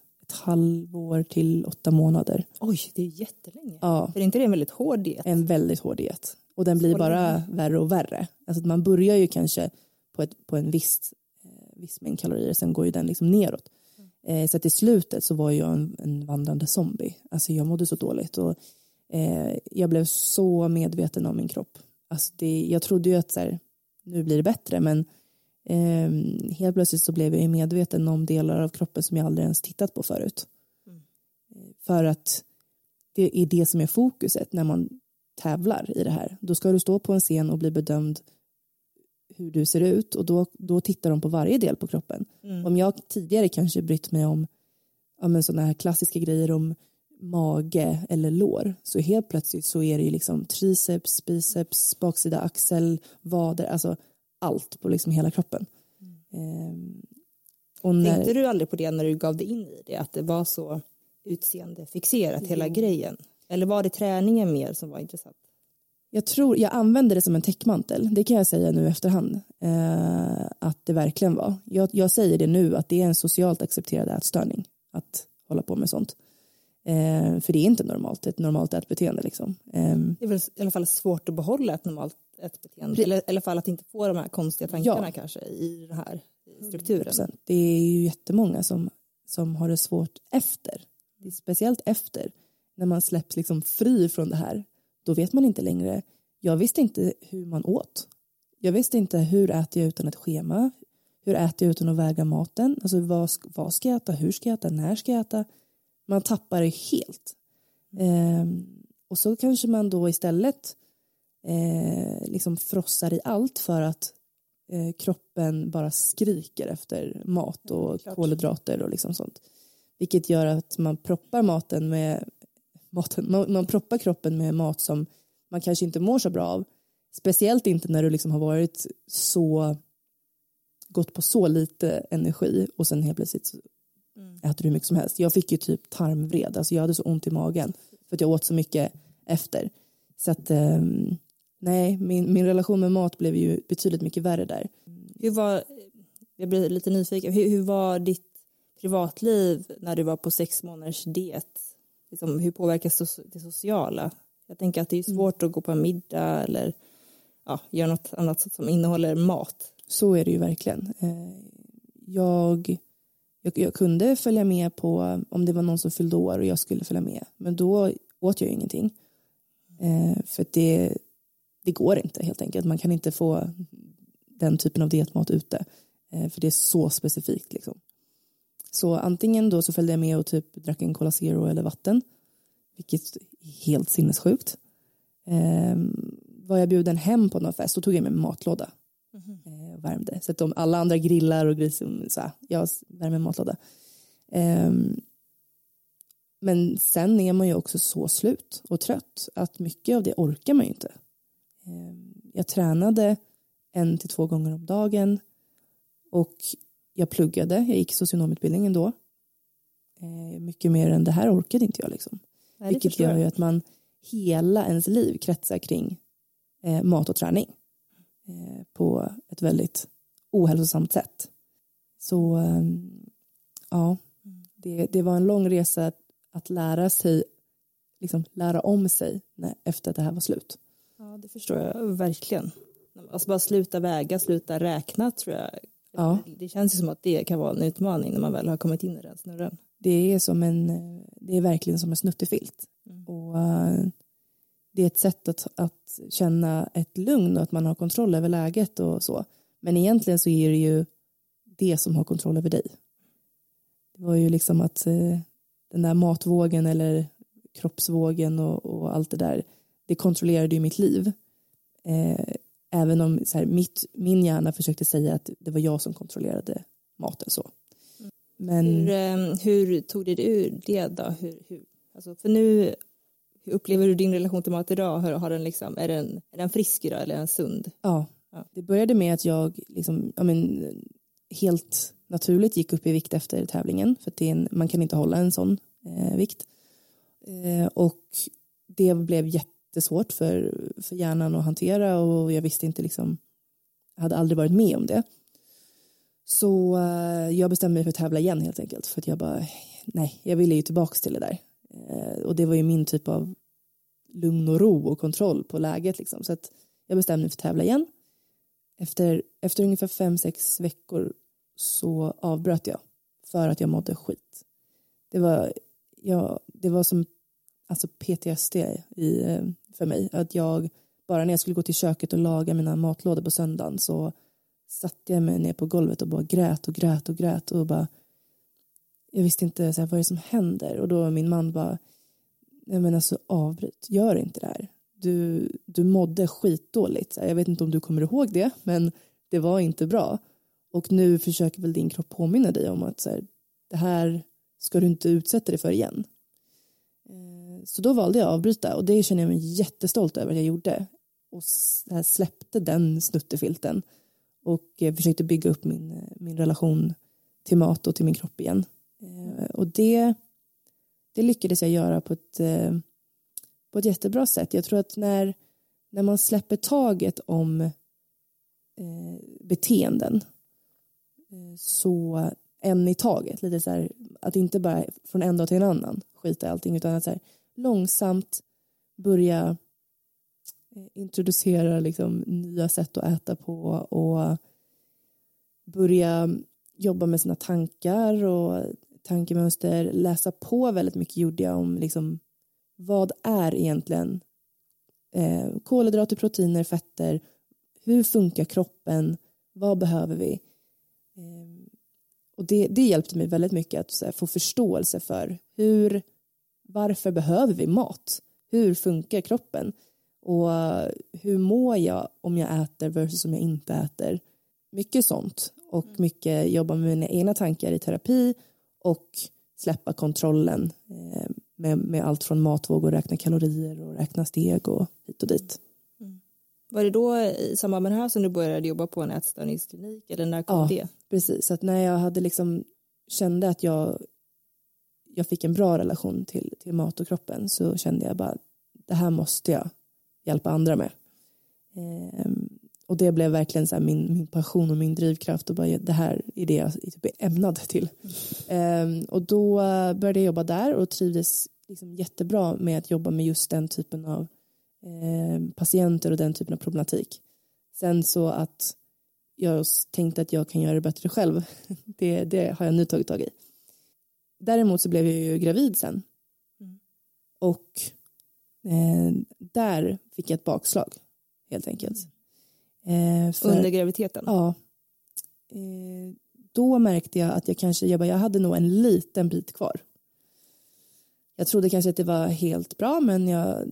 ett halvår till åtta månader. Oj, det är jättelänge. Ja. För är inte det en väldigt hård diet? En väldigt hård diet. Och den blir bara värre och värre. Alltså man börjar ju kanske på, ett, på en viss, eh, viss mängd kalorier, sen går ju den liksom neråt. Eh, så att i slutet så var jag en, en vandrande zombie. Alltså jag mådde så dåligt och eh, jag blev så medveten om min kropp. Alltså det, jag trodde ju att så här, nu blir det bättre men eh, helt plötsligt så blev jag medveten om delar av kroppen som jag aldrig ens tittat på förut. Eh, För att det är det som är fokuset när man tävlar i det här. Då ska du stå på en scen och bli bedömd hur du ser ut och då, då tittar de på varje del på kroppen. Om jag tidigare kanske brytt mig om ja, sådana här klassiska grejer om mage eller lår så helt plötsligt så är det ju liksom triceps, biceps, baksida axel, vader, alltså allt på liksom hela kroppen. Ehm, och när, Tänkte du aldrig på det när du gav dig in i det? Att det var så utseendefixerat hela grejen? Eller var det träningen mer som var intressant? Jag tror, jag använder det som en täckmantel, det kan jag säga nu efterhand, eh, att det verkligen var. Jag, jag säger det nu, att det är en socialt accepterad ätstörning att hålla på med sånt. Eh, för det är inte normalt, ett normalt ätbeteende liksom. Eh, Det är väl i alla fall svårt att behålla ett normalt ett beteende. Pre- Eller i alla fall att inte få de här konstiga tankarna Ja. kanske i den här strukturen. 100%. Det är ju jättemånga som, som har det svårt efter. Det speciellt efter, när man släpps liksom fri från det här. Då vet man inte längre. Jag visste inte hur man åt. Jag visste inte hur äter jag utan ett schema. Hur äter jag utan att väga maten? Alltså vad, vad ska jag äta? Hur ska jag äta? När ska jag äta? Man tappar det helt. Ehm, och så kanske man då istället eh, liksom frossar i allt för att eh, kroppen bara skriker efter mat och klart. kolhydrater och liksom sånt. Vilket gör att man proppar maten med maten, man, man proppar kroppen med mat som man kanske inte mår så bra av. Speciellt inte när du liksom har varit så gått på så lite energi och sen helt plötsligt så äter hur mycket som helst. Jag fick ju typ tarmvred, alltså jag hade så ont i magen för att jag åt så mycket efter. Så att ehm, nej, min, min relation med mat blev ju betydligt mycket värre där. Hur var, jag blir lite nyfiken, hur, hur var ditt privatliv när du var på sex månaders diet? Liksom, hur påverkas det sociala? Jag tänker att det är svårt att gå på en middag eller ja, göra något annat som innehåller mat. Så är det ju verkligen. Eh, Jag, jag, jag kunde följa med på om det var någon som fyllde år och jag skulle följa med. Men då åt jag ju ingenting. Eh, För det, det går inte helt enkelt. Man kan inte få den typen av dietmat ute. Eh, För det är så specifikt liksom. Så antingen då så följde jag med och typ drack en Cola Zero eller vatten. Vilket är helt sinnessjukt. Eh, var jag bjuden hem på någon fest då tog jag med mig matlåda eh, och värmde. Så att om alla andra grillar och gris, så här, jag värmer matlåda. Ehm, men sen är man ju också så slut och trött att mycket av det orkar man ju inte. Ehm, jag tränade en till två gånger om dagen och jag pluggade, jag gick socionomutbildningen då. Eh, mycket mer än det här orkade inte jag liksom. Nej, Vilket gör ju att man hela ens liv kretsar kring eh, mat och träning på ett väldigt ohälsosamt sätt. Så ehm, ja, det, det var en lång resa att, att lära sig, liksom lära om sig när, efter att det här var slut. Ja, det förstår jag verkligen. Alltså bara sluta väga, sluta räkna tror jag. Ja. Det känns ju som att det kan vara en utmaning när man väl har kommit in i den snurren. Det är som en, eh, det är verkligen som en snuttefilt. Och eh, det är ett sätt att, att känna ett lugn och att man har kontroll över läget och så. Men egentligen så är det ju det som har kontroll över dig. Det var ju liksom att eh, den där matvågen eller kroppsvågen och, och allt det där, det kontrollerade ju mitt liv. Eh, även om så här, mitt, min hjärna försökte säga att det var jag som kontrollerade maten så. Men Hur, eh, hur tog det dig ur det då? Hur, hur, alltså, för nu hur upplever du din relation till mat idag? Har, har den liksom, är, den, är den frisk idag eller är den sund? ja, Ja. det började med att jag liksom, ja, men, helt naturligt gick upp i vikt efter tävlingen för att en, man kan inte hålla en sån eh, vikt. Eh, och det blev jättesvårt för, för hjärnan att hantera och jag visste inte liksom, hade aldrig varit med om det. Så eh, jag bestämde mig för att tävla igen helt enkelt för att jag bara, nej, jag ville ju tillbaka till det där. Eh, och det var ju min typ av lugn och ro och kontroll på läget liksom. Så att jag bestämde mig för att tävla igen. Efter, efter ungefär fem, sex veckor så avbröt jag för att jag mådde skit. Det var, ja, det var som alltså PTSD i, eh, för mig. Att jag, bara när jag skulle gå till köket och laga mina matlådor på söndagen så satte jag mig ner på golvet och bara grät och grät och grät och bara jag visste inte så här, vad är som händer? Och då var min man bara nej men alltså avbryt, gör inte det här. Du, du mådde skitdåligt. Så här, jag vet inte om du kommer ihåg det men det var inte bra. Och nu försöker väl din kropp påminna dig om att så här, det här ska du inte utsätta dig för igen. Eh, så då valde jag att avbryta. Och det känner jag mig jättestolt över att jag gjorde. Och släppte den snuttefilten. Och eh, försökte bygga upp min, eh, min relation till mat och till min kropp igen. Eh, och det, det lyckades jag göra på ett, eh, på ett jättebra sätt. Jag tror att när, när man släpper taget om eh, beteenden så en i taget, lite så här, att inte bara från en dag till en annan skita i allting utan att så här, långsamt börja introducera liksom, nya sätt att äta på och börja jobba med sina tankar och tankemönster, läsa på väldigt mycket gjorde jag om liksom, vad är egentligen eh, kolhydrater, proteiner, fetter, hur funkar kroppen, vad behöver vi? Eh, och det, det hjälpte mig väldigt mycket att här, få förståelse för hur, varför behöver vi mat? Hur funkar kroppen? Och hur mår jag om jag äter versus om jag inte äter? Mycket sånt och mycket jobba med mina egna tankar i terapi och släppa kontrollen eh, med, med allt från matvågor, räkna kalorier och räkna steg och hit och dit. Var det då i samband med det här som du började jobba på en ätstörningsklinik eller när kom Ja. det? Precis, att när jag hade liksom kände att jag, jag fick en bra relation till, till mat och kroppen så kände jag bara det här måste jag hjälpa andra med. Ehm, och det blev verkligen så min, min passion och min drivkraft och bara det här är det jag typ är ämnad till. Ehm, och då började jag jobba där och trivdes liksom jättebra med att jobba med just den typen av eh, patienter och den typen av problematik. Sen så att jag tänkte att jag kan göra det bättre själv, det, det har jag nu tagit tag i. Däremot så blev jag ju gravid sen. Och eh, där fick jag ett bakslag, helt enkelt. Eh, för- Under graviditeten? Ja. Eh, då märkte jag att jag kanske, jag, bara, jag hade nog en liten bit kvar. Jag trodde kanske att det var helt bra men jag,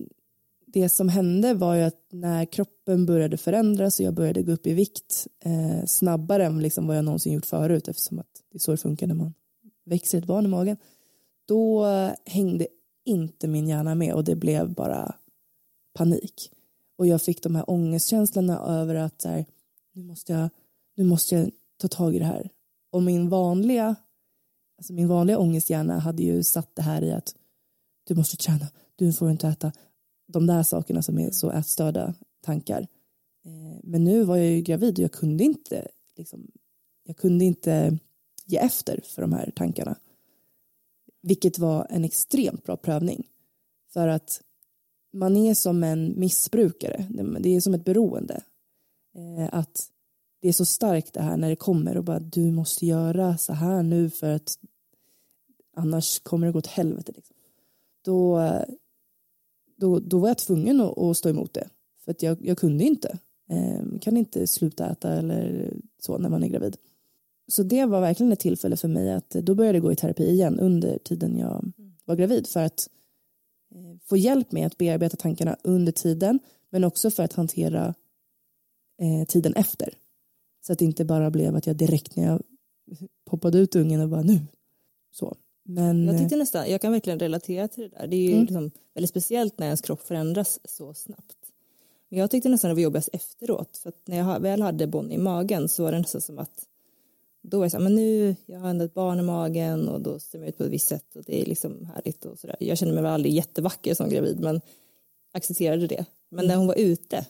det som hände var ju att när kroppen började förändras och jag började gå upp i vikt eh, snabbare än liksom vad jag någonsin gjort förut eftersom att det är så det funkar när man växer ett barn i magen. Då hängde inte min hjärna med och det blev bara panik. Och jag fick de här ångestkänslorna över att så här, nu, måste jag, nu måste jag ta tag i det här. Och min vanliga, alltså min vanliga ångesthjärna hade ju satt det här i att du måste träna, du får inte äta de där sakerna som är så ätstörda tankar. Eh, Men nu var jag ju gravid och jag kunde inte, liksom, jag kunde inte ge efter för de här tankarna. Vilket var en extremt bra prövning. För att man är som en missbrukare, det är som ett beroende. Eh, att det är så starkt det här när det kommer och bara du måste göra så här nu för att annars kommer det gå åt helvete. Liksom. Då, då, då var jag tvungen att, att stå emot det. För att jag, jag kunde inte. Eh, kan inte sluta äta eller så när man är gravid. Så det var verkligen ett tillfälle för mig att då började jag gå i terapi igen under tiden jag var gravid för att eh, få hjälp med att bearbeta tankarna under tiden men också för att hantera eh, tiden efter. Så att det inte bara blev att jag direkt när jag poppade ut ungen och bara nu. Så. Men, Jag eh, tyckte nästan, jag kan verkligen relatera till det där. Det är ju Mm. liksom väldigt speciellt när ens kropp förändras så snabbt. Men jag tyckte nästan det var jobbigast efteråt. För att när jag väl hade Bonnie i magen så var det nästan som att då var jag så här, men nu, jag har ändå ett barn i magen och då ser man ut på ett visst sätt och det är liksom härligt och sådär. Jag kände mig väl aldrig jättevacker som gravid men accepterade det. Men när hon var ute,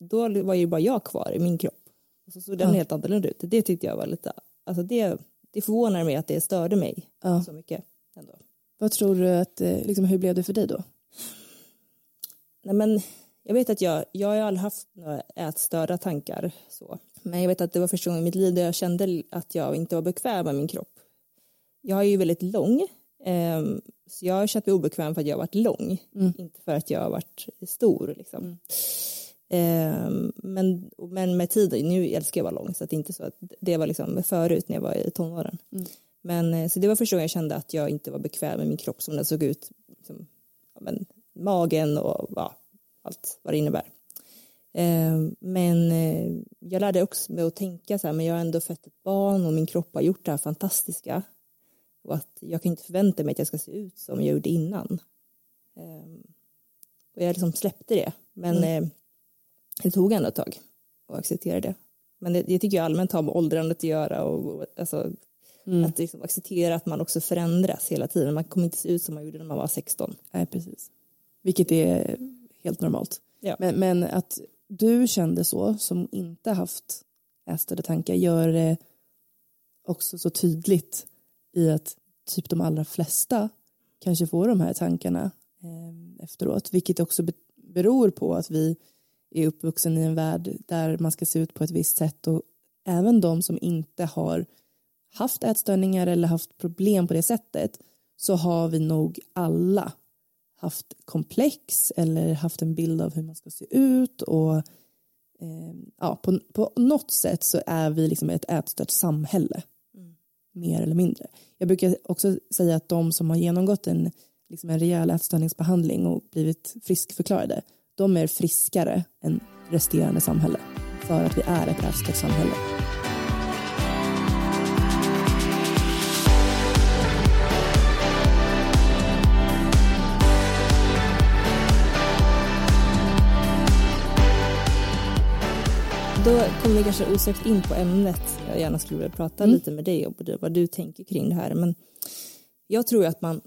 då var ju bara jag kvar i min kropp. Och så såg den Ja. helt annorlunda ut. Det tyckte jag var lite, alltså det, det förvånar mig att det störde mig ja. så mycket ändå. Vad tror du att, eh, liksom, hur blev det för dig då? Nej, men jag vet att jag, jag har aldrig haft några ätstörda tankar så. Men jag vet att det var första gången i mitt liv där jag kände att jag inte var bekväm med min kropp. Jag är ju väldigt lång. ehm, så jag har känt mig obekväm för att jag har varit lång. Mm. Inte för att jag har varit stor liksom. Mm. Ehm, men, men med tiden, nu älskar jag att vara lång så det är inte så att det var liksom förut när jag var i tonåren. Mm. Men eh, så det var första gången jag kände att jag inte var bekväm med min kropp som den såg ut. Liksom, ja, men, magen och ja, allt vad det innebär. Eh, men eh, jag lärde också mig att tänka så här, men jag har ändå fött ett barn och min kropp har gjort det här fantastiska. Och att jag kan inte förvänta mig att jag ska se ut som jag gjorde innan. Eh, och jag liksom släppte det. Men eh, det tog ändå ett tag att acceptera det. Men det, det tycker jag allmänt har med åldrandet att göra och, och alltså, Mm. att liksom acceptera att man också förändras hela tiden. Man kommer inte se ut som man gjorde när man var 16. Nej, precis. Vilket är helt normalt. Ja. Men, men att du kände så, som inte haft ätstörda tankar, gör det också så tydligt i att typ de allra flesta kanske får de här tankarna eh, efteråt, vilket också be- beror på att vi är uppvuxen i en värld där man ska se ut på ett visst sätt och även de som inte har haft ätstörningar eller haft problem på det sättet så har vi nog alla haft komplex eller haft en bild av hur man ska se ut och eh, ja, på, på något sätt så är vi liksom ett ätstört samhälle mer eller mindre. Jag brukar också säga att de som har genomgått en, liksom en rejäl ätstörningsbehandling och blivit friskförklarade de är friskare än resterande samhälle för att vi är ett ätstört samhälle. Då kommer vi kanske osökt in på ämnet. Jag gärna skulle vilja prata Mm. lite med dig och vad du tänker kring det här. Men jag tror att man,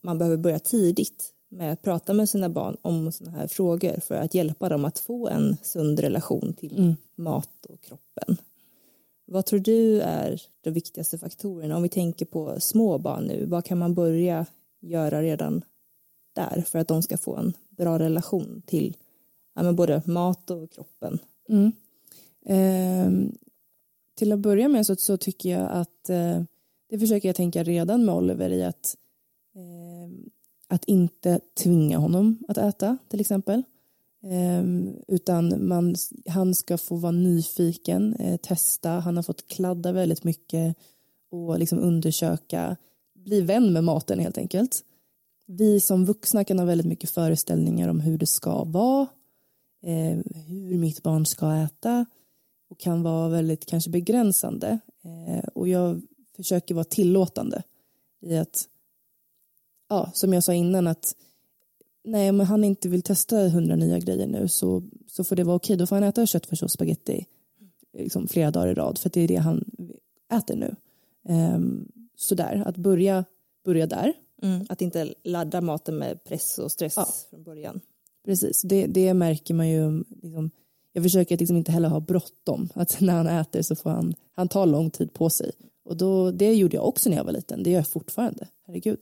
man, behöver börja tidigt med att prata med sina barn om sådana här frågor för att hjälpa dem att få en sund relation till Mm. mat och kroppen. Vad tror du är de viktigaste faktorerna? Om vi tänker på små barn nu, vad kan man börja göra redan där för att de ska få en bra relation till ja, både mat och kroppen? Mm. Eh, till att börja med så, så tycker jag att eh, det försöker jag tänka redan med Oliver i att eh, att inte tvinga honom att äta till exempel ehm, utan man, han ska få vara nyfiken, eh, testa, han har fått kladda väldigt mycket och liksom undersöka, bli vän med maten helt enkelt. Vi som vuxna kan ha väldigt mycket föreställningar om hur det ska vara eh, hur mitt barn ska äta och kan vara väldigt kanske begränsande. Eh, och jag försöker vara tillåtande i att, ja, som jag sa innan, att nej, men han inte vill testa hundra nya grejer nu så, så får det vara okej. Då får han äta köttfärs och spagetti liksom, flera dagar i rad för det är det han äter nu. Um, sådär, att börja, börja där. Mm. Att inte ladda maten med press och stress Ja. från början. Precis, det, det märker man ju. Liksom, jag försöker att liksom inte heller ha bråttom. Att när han äter så får han, han tar lång tid på sig. Och då, det gjorde jag också när jag var liten, det gör jag fortfarande, herregud.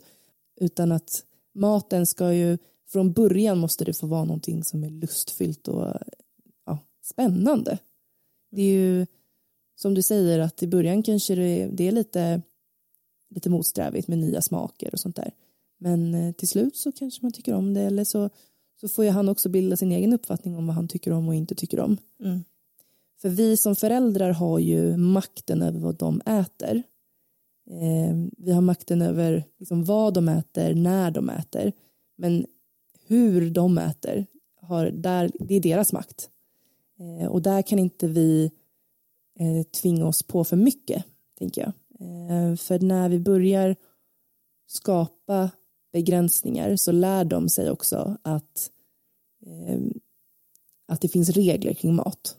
Utan att maten ska ju, från början måste det få vara någonting som är lustfyllt och ja, spännande. Det är ju som du säger att i början kanske det, det är lite, lite motsträvigt med nya smaker och sånt där. Men eh, till slut så kanske man tycker om det eller så, så får ju han också bilda sin egen uppfattning om vad han tycker om och inte tycker om. Mm. För vi som föräldrar har ju makten över vad de äter. Eh, vi har makten över liksom, vad de äter, när de äter. Men hur de äter, har, där, det är deras makt. Eh, och där kan inte vi eh, tvinga oss på för mycket. tänker jag. Eh, för när vi börjar skapa begränsningar så lär de sig också att, eh, att det finns regler kring mat.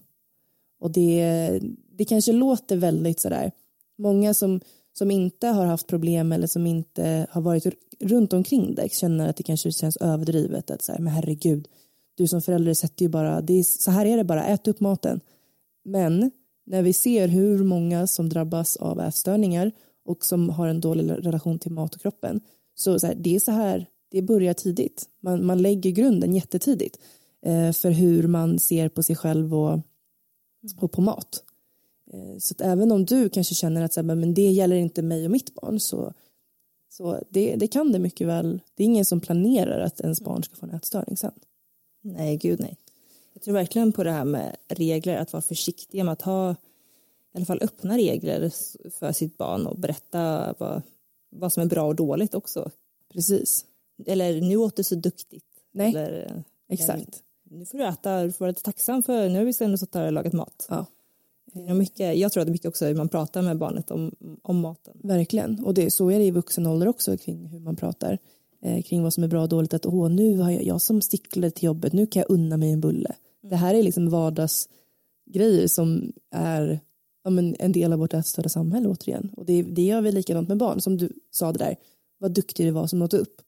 Och det, det kanske låter väldigt sådär, många som, som inte har haft problem eller som inte har varit runt omkring det känner att det kanske känns överdrivet att säga men herregud, du som förälder sätter ju bara, det är, så här är det bara, ät upp maten. Men när vi ser hur många som drabbas av ätstörningar och som har en dålig relation till mat och kroppen så, så här, det är så här det börjar tidigt. Man, man lägger grunden jättetidigt eh, för hur man ser på sig själv och, och på mat. Eh, så att även om du kanske känner att så här, men det gäller inte mig och mitt barn så, så det, det kan det mycket väl. Det är ingen som planerar att ens barn ska få en ätstörning sen. Nej, gud nej. Jag tror verkligen på det här med regler, att vara försiktig med att ha i alla fall öppna regler för sitt barn och berätta vad, vad som är bra och dåligt också. Precis. Eller nu åt du så duktigt. Nej, Eller, exakt. nu får du äta, du får vara lite tacksam för nu har vi ändå suttit här och lagat mat. Ja. Mycket, jag tror att det är mycket också hur man pratar med barnet om, om maten. Verkligen, och det, så är det i vuxen ålder också kring hur man pratar eh, kring vad som är bra och dåligt. Att åh, nu har jag, jag som sticklade till jobbet, nu kan jag unna mig en bulle. Det här är liksom vardagsgrejer som är ja, men en del av vårt ätstörda samhälle återigen. Och det, det gör vi likadant med barn, som du sa det där, vad duktig du var som åt upp.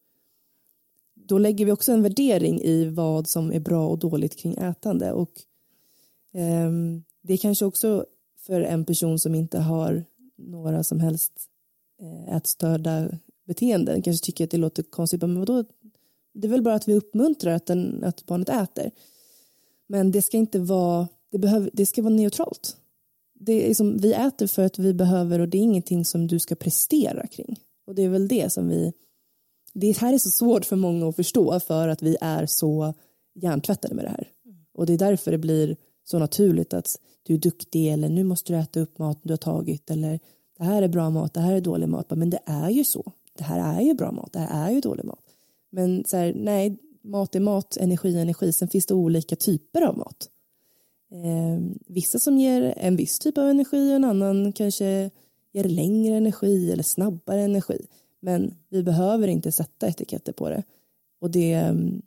Då lägger vi också en värdering i vad som är bra och dåligt kring ätande. Och eh, det är kanske också för en person som inte har några som helst eh, ätstörda beteenden kanske tycker att det låter konstigt, men vadå? Det är väl bara att vi uppmuntrar att, den, att barnet äter. Men det ska inte vara, det, behöver, det ska vara neutralt. Det är som, vi äter för att vi behöver och det är ingenting som du ska prestera kring. Och det är väl det som vi, det här är så svårt för många att förstå för att vi är så hjärntvättade med det här. Och det är därför det blir så naturligt att du är duktig eller nu måste du äta upp maten du har tagit eller det här är bra mat, det här är dålig mat. Men det är ju så. Det här är ju bra mat, det här är ju dålig mat. Men så här, nej, mat är mat, energi är energi. Sen finns det olika typer av mat. Eh, vissa som ger en viss typ av energi, en annan kanske ger längre energi eller snabbare energi. Men vi behöver inte sätta etiketter på det. Och det, mm,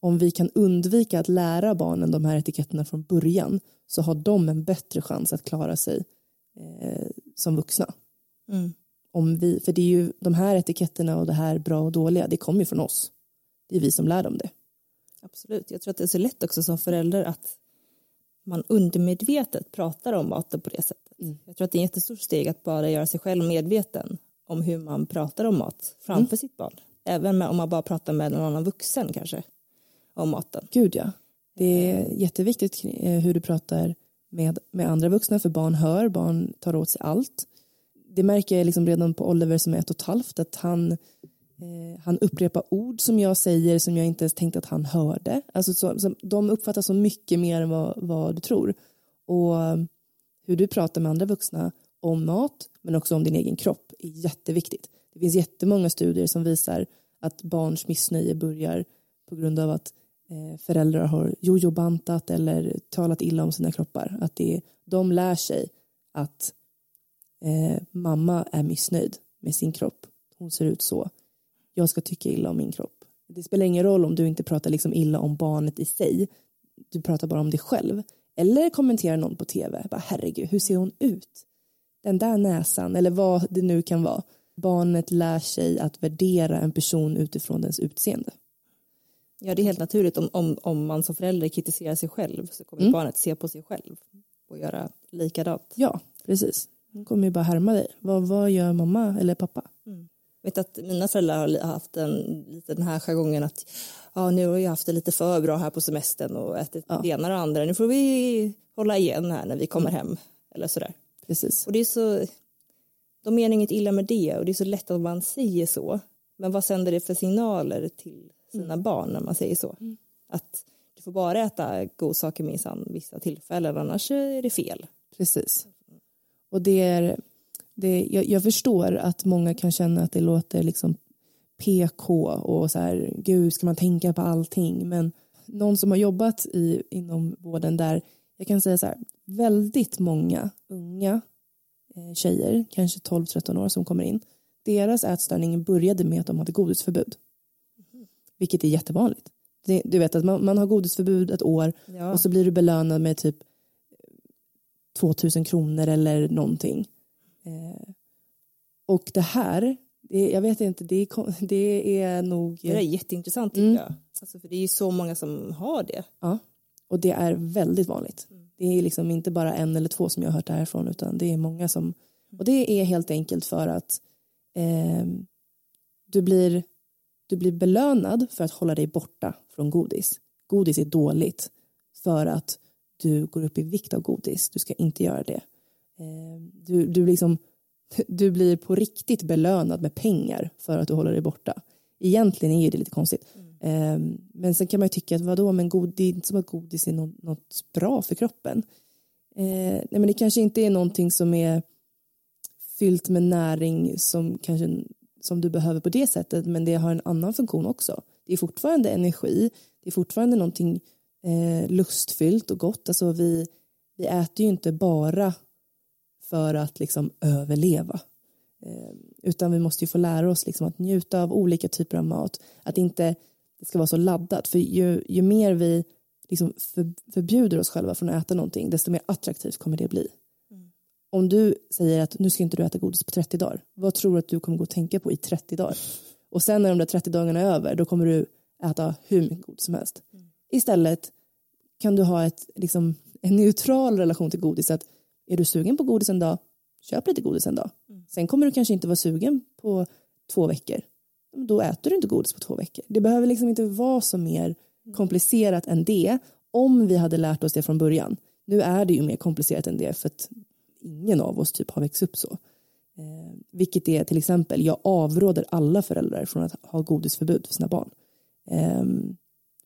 om vi kan undvika att lära barnen de här etiketterna från början så har de en bättre chans att klara sig eh, som vuxna. Mm. Om vi, för det är ju de här etiketterna och det här bra och dåliga, det kommer ju från oss. Det är vi som lär dem det. Absolut, jag tror att det är så lätt också som förälder att man undermedvetet pratar om maten på det sättet. Mm. Jag tror att det är ett jättestort steg att bara göra sig själv medveten om hur man pratar om mat framför Mm. sitt barn. Även med, om man bara pratar med någon annan vuxen kanske om maten. Gud ja. Det är jätteviktigt eh, hur du pratar med, med andra vuxna för barn hör, barn tar åt sig allt. Det märker jag liksom redan på Oliver som är ett och ett halvt att han, eh, han upprepar ord som jag säger som jag inte ens tänkte att han hörde. Alltså så, så, de uppfattas så mycket mer än vad, vad du tror. Och eh, hur du pratar med andra vuxna om mat men också om din egen kropp är jätteviktigt. Det finns jättemånga studier som visar att barns missnöje börjar på grund av att eh, föräldrar har jojobantat eller talat illa om sina kroppar. Att det, de lär sig att eh, mamma är missnöjd med sin kropp. Hon ser ut så. Jag ska tycka illa om min kropp. Det spelar ingen roll om du inte pratar liksom illa om barnet i sig. Du pratar bara om dig själv. Eller kommenterar någon på tv. Bara, Herregud, hur ser hon ut? Den där näsan eller vad det nu kan vara. Barnet lär sig att värdera en person utifrån dens utseende. Ja, det är helt naturligt. Om, om, om man som förälder kritiserar sig själv så kommer Mm. barnet se på sig själv och göra likadant. Ja, precis. Hon kommer ju bara härma dig. Vad, vad gör mamma eller pappa? Jag vet att mina föräldrar har haft en, lite den här jargongen att ja, nu har jag haft det lite för bra här på semestern och ätit Ja. det ena och det andra. Nu får vi hålla igen här när vi kommer hem eller sådär. Precis. Och det är så, de menar inget illa med det och det är så lätt att man säger så. Men vad sänder det för signaler till sina barn när man säger så? Att du får bara äta godsaker minsann vissa tillfällen annars är det fel. Precis. Och det är, det, jag, jag förstår att många kan känna att det låter liksom PK och så här, gud ska man tänka på allting, men någon som har jobbat i, inom vården där, jag kan säga så här, väldigt många unga eh, tjejer, kanske 12-13 år som kommer in. Deras ätstörning började med att de hade godisförbud. Vilket är jättevanligt. Det, du vet att man, man har godisförbud ett år Ja. och så blir du belönad med typ 2000 kronor eller någonting. Eh, och det här, det, jag vet inte, det det är nog... Det är jätteintressant tycker Mm. jag. Alltså, för det är ju så många som har det. Ja, och det är väldigt vanligt. Det är liksom inte bara en eller två som jag har hört det här från utan det är många som och det är helt enkelt för att eh, du, blir, du blir belönad för att hålla dig borta från godis. Godis är dåligt för att du går upp i vikt av godis. Du ska inte göra det. Eh, du, du, liksom, du blir på riktigt belönad med pengar för att du håller dig borta. Egentligen är det lite konstigt. Eh, men sen kan man ju tycka att vadå, men god, det är inte som att godis är något, något bra för kroppen. Eh, nej, men det kanske inte är någonting som är fyllt med näring som, kanske, som du behöver på det sättet men det har en annan funktion också. Det är fortfarande energi, det är fortfarande någonting eh, lustfyllt och gott. Alltså vi, vi äter ju inte bara för att liksom överleva. Eh, utan vi måste ju få lära oss liksom att njuta av olika typer av mat. Att inte det ska vara så laddat. För ju, ju mer vi liksom för, förbjuder oss själva från att äta någonting desto mer attraktivt kommer det bli. Om du säger att nu ska inte du äta godis på 30 dagar, vad tror du att du kommer gå och tänka på i 30 dagar? Och sen när de där 30 dagarna är över, då kommer du äta hur mycket godis som helst. Istället kan du ha ett, liksom, en neutral relation till godis. Att är du sugen på godis en dag, köp lite godis en dag. Sen kommer du kanske inte vara sugen på två veckor. Då äter du inte godis på två veckor. Det behöver liksom inte vara så mer komplicerat än det om vi hade lärt oss det från början. Nu är det ju mer komplicerat än det för att ingen av oss typ har växt upp så. Eh, vilket är till exempel, jag avråder alla föräldrar från att ha godisförbud för sina barn. Eh,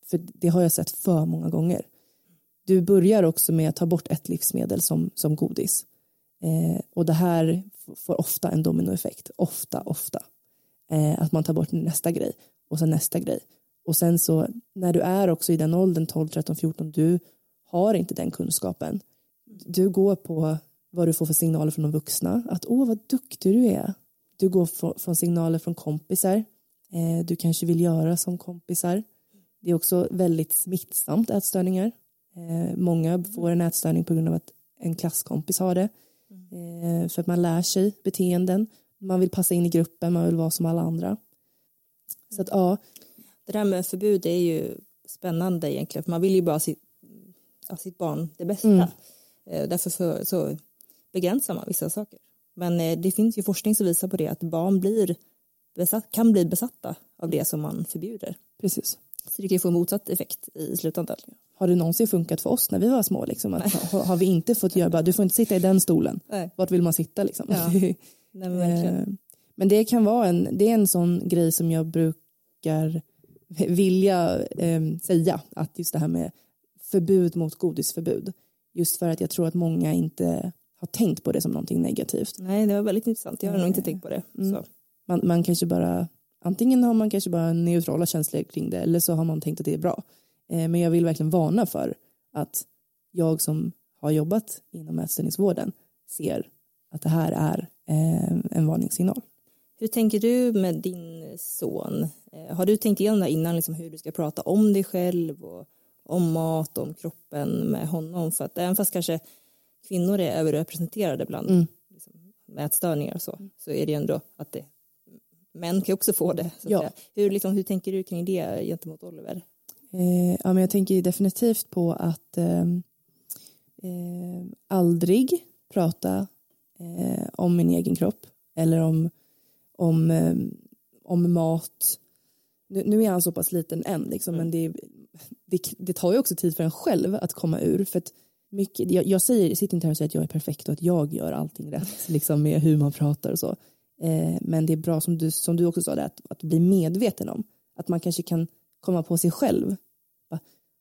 för det har jag sett för många gånger. Du börjar också med att ta bort ett livsmedel som, som godis. Eh, och det här får ofta en dominoeffekt. Ofta, ofta. Eh, att man tar bort nästa grej och sen nästa grej. Och sen så när du är också i den åldern 12, 13, 14 du har inte den kunskapen. Du går på vad du får för signaler från de vuxna. Att åh vad duktig du är. Du går från signaler från kompisar. Eh, du kanske vill göra som kompisar. Det är också väldigt smittsamt ätstörningar. Eh, många får en ätstörning på grund av att en klasskompis har det. Eh, för att man lär sig beteenden. Man vill passa in i gruppen, man vill vara som alla andra. Så att ja, Det där med förbud är ju spännande egentligen. För man vill ju bara sitt, sitt barn det bästa. Mm. Eh, Därför så, så begränsar man vissa saker. Men det finns ju forskning som visar på det att barn blir besatt, kan bli besatta av det som man förbjuder. precis. Så det kan ju få motsatt effekt i slutändan. Har det någonsin funkat för oss när vi var små? Liksom? Att, har, har vi inte fått göra bara, du får inte sitta i den stolen. Nej. Vart vill man sitta liksom? Ja. Nej, men. Eh, Men det kan vara en, det är en sån grej som jag brukar vilja eh, säga. Att just det här med förbud mot godisförbud. Just för att jag tror att många inte har tänkt på det som någonting negativt. Nej, det var väldigt intressant. Jag har nog inte tänkt på det. Mm. Man, man kanske bara, antingen har man kanske bara neutrala känslor kring det eller så har man tänkt att det är bra. Eh, men jag vill verkligen varna för att jag som har jobbat inom ätstörningsvården ser att det här är eh, en varningssignal. Hur tänker du med din son? Eh, Har du tänkt igenom det innan, liksom hur du ska prata om dig själv och om mat och om kroppen med honom? För att även fast kanske kvinnor är överrepresenterade bland Mm. liksom, med ätstörningar och så, så är det ju ändå att det, män kan också få det. Ja. Hur, liksom, hur tänker du kring det gentemot Oliver? Eh, ja, men jag tänker definitivt på att eh, eh, aldrig prata eh, om min egen kropp eller om, om, eh, om mat. Nu, nu är han så pass liten än, liksom, men det, det, det tar ju också tid för en själv att komma ur. För att mycket, jag, jag säger, sitter inte här och säger att jag är perfekt och att jag gör allting rätt liksom, med hur man pratar och så. Eh, men det är bra som du, som du också sa, det, att, att bli medveten om. Att man kanske kan komma på sig själv.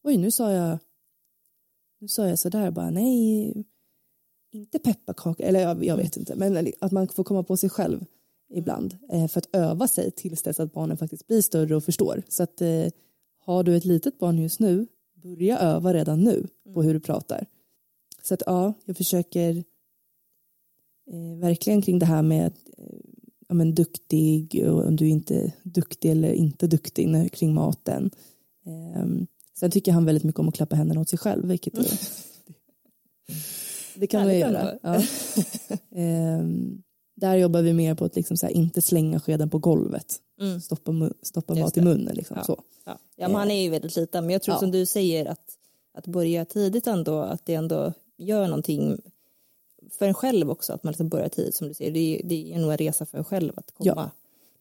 Oj, nu sa jag nu sa jag sådär bara nej, inte pepparkaka, eller jag, jag vet inte, men att man får komma på sig själv ibland eh, för att öva sig tills dess att barnen faktiskt blir större och förstår. Så att eh, har du ett litet barn just nu, börja öva redan nu på hur du pratar. Så att ja, jag försöker eh, verkligen kring det här med eh, ja, men duktig och om du är inte duktig eller inte duktig när, kring maten. Eh, sen tycker han väldigt mycket om att klappa händerna åt sig själv, vilket är, det kan man göra. Ja. eh, där jobbar vi mer på att liksom här, inte slänga skeden på golvet. Mm. Stoppa, stoppa mat i munnen. Liksom, Ja. så. Ja. ja, men han är ju väldigt liten. Men jag tror som du säger att, att börja tidigt ändå, att det ändå gör någonting för en själv också, att man liksom börjar tidigt som du säger. Det är, det är nog en resa för en själv att komma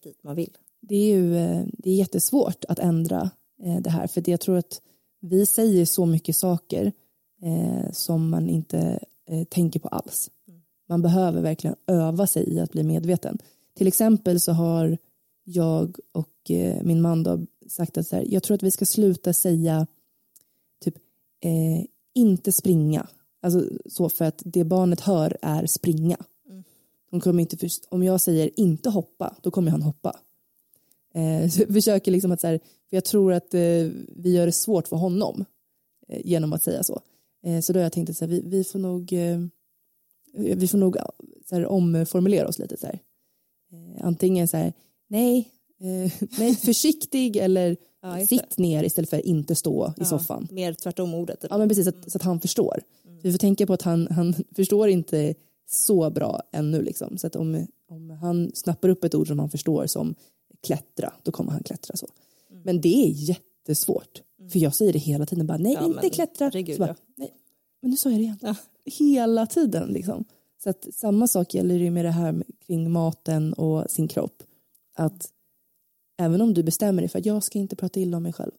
dit man vill. det är ju eh, det är jättesvårt att ändra det här för jag tror att vi säger så mycket saker eh, som man inte eh, tänker på alls. Man behöver verkligen öva sig i att bli medveten. Till exempel så har jag och eh, min man då sagt att så här, jag tror att vi ska sluta säga typ eh, inte springa. Alltså så för att det barnet hör är springa. De kommer inte först- om jag säger inte hoppa, då kommer han hoppa. Eh, försöker liksom att så här, för jag tror att eh, vi gör det svårt för honom eh, genom att säga så. Eh, så då har jag tänkt att så här, vi, vi får nog, eh, vi får nog så här, omformulera oss lite så här. Eh, antingen så här, nej, eh, nej försiktig eller Ja, sitt ner istället för inte stå i Ja, soffan. Mer tvärtom ordet. Ja men precis, så att, så att han förstår. Vi får tänka på att han, han förstår inte så bra ännu liksom. Så att om, om han snappar upp ett ord som han förstår som klättra, då kommer han klättra så. Men det är jättesvårt. För jag säger det hela tiden, bara nej Ja, inte men klättra. herregud, bara, nej, men nu sa jag det igen. Ja. Hela tiden liksom. Så att samma sak gäller ju med det här kring maten och sin kropp. Att även om du bestämmer dig för att jag ska inte prata illa om mig själv.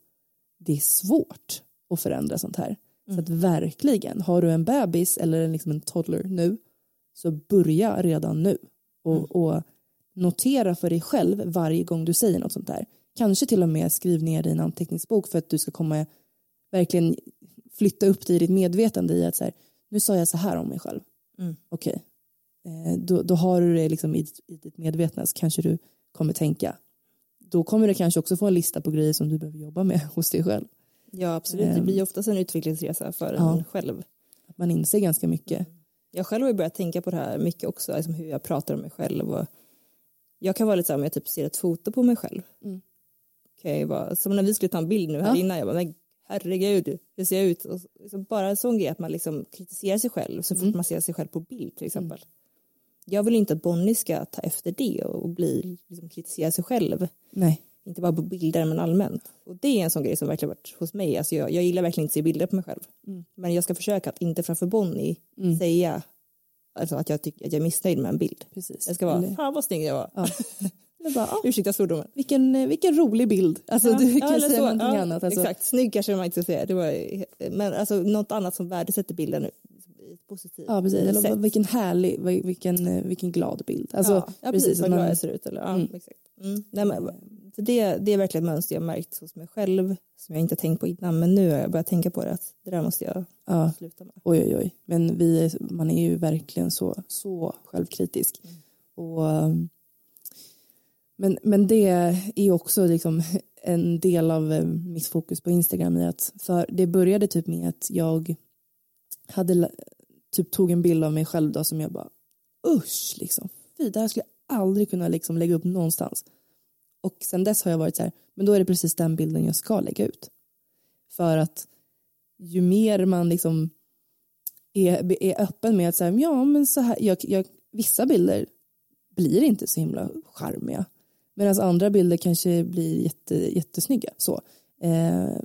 Det är svårt att förändra sånt här. Så att verkligen, har du en bebis eller liksom en toddler nu så börja redan nu och, och notera för dig själv varje gång du säger något sånt där. Kanske till och med skriv ner det i en anteckningsbok för att du ska komma verkligen flytta upp dig i ditt medvetande i att så här, nu sa jag så här om mig själv. Mm. Okej, eh, då, då har du det liksom i, i ditt medvetna så kanske du kommer tänka. Då kommer du kanske också få en lista på grejer som du behöver jobba med hos dig själv. Ja, absolut. Det Ehm. blir oftast en utvecklingsresa för Ja. en själv. Att man inser ganska mycket. Jag själv har börjat tänka på det här mycket också, liksom hur jag pratar om mig själv. Och jag kan vara lite så här om jag typ ser ett foto på mig själv. Mm. Kan jag vara, som när vi skulle ta en bild nu här Ja. innan, jag bara, men herregud, hur ser jag ut? Och så, bara en sån grej att man liksom kritiserar sig själv så fort Mm. man ser sig själv på bild till exempel. Jag vill inte att Bonnie ska ta efter det och bli, liksom, kritisera sig själv. Nej, Inte bara på bilder men allmänt. Och det är en sån grej som verkligen varit hos mig. Alltså jag, jag gillar verkligen inte att se bilder på mig själv. Mm. Men jag ska försöka att inte framför Bonnie Mm. säga alltså att, jag tycker, att jag är missnöjd med en bild. precis. Jag ska vara, Eller- fan vad snygg jag var. Ja. Bara, ah, Ursäkta svordomen. vilken, eh, vilken rolig bild. Alltså Ja, du ja, kan eller säga så. någonting Ja, annat. Alltså, Exakt, snygg kanske man inte ska säga. Det var, men alltså något annat som värdesätter bilden i ett positivt Ja, precis. Eller sätt. vilken härlig, vilken, eh, vilken glad bild. Alltså, ja, ja, precis, vad man- glad jag ser ut. Eller, ja, Mm. exakt. Mm. Nej, men, så det, det är verkligen ett mönster jag märkt hos mig själv som jag inte tänkt på innan men nu har jag börjat tänka på det att det där måste jag Ja, sluta med. oj, oj, oj. Men vi, man är ju verkligen så, så självkritisk. Mm. Och, um, men, men det är också liksom en del av eh, mitt fokus på Instagram i att för det började typ med att jag hade typ tog en bild av mig själv då som jag bara usch liksom. Fy, det här skulle jag aldrig kunna liksom lägga upp någonstans. Och sen dess har jag varit så här, men då är det precis den bilden jag ska lägga ut. För att ju mer man liksom är, är öppen med att säga, ja men så här, jag, jag, vissa bilder blir inte så himla charmiga. Medan andra bilder kanske blir jätte, jättesnygga. Så. Eh,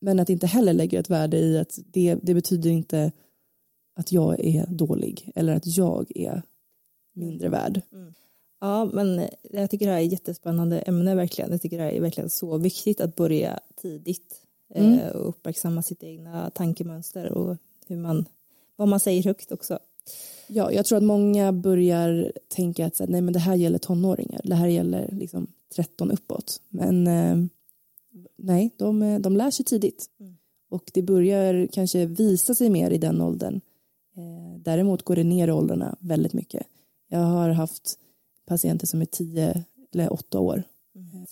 men att inte heller lägga ett värde i att det, det betyder inte att jag är dålig eller att jag är mindre värd. Mm. Ja, men jag tycker det här är ett jättespännande ämne verkligen. Jag tycker det här är verkligen så viktigt att börja tidigt Mm. eh, och uppmärksamma sitt egna tankemönster och hur man, vad man säger högt också. Ja, jag tror att många börjar tänka att nej, men det här gäller tonåringar, det här gäller liksom 13 uppåt. Men eh, nej, de, de lär sig tidigt. Mm. Och det börjar kanske visa sig mer i den åldern. Eh, däremot går det ner i åldrarna väldigt mycket. Jag har haft patienter som är 10 eller 8 år.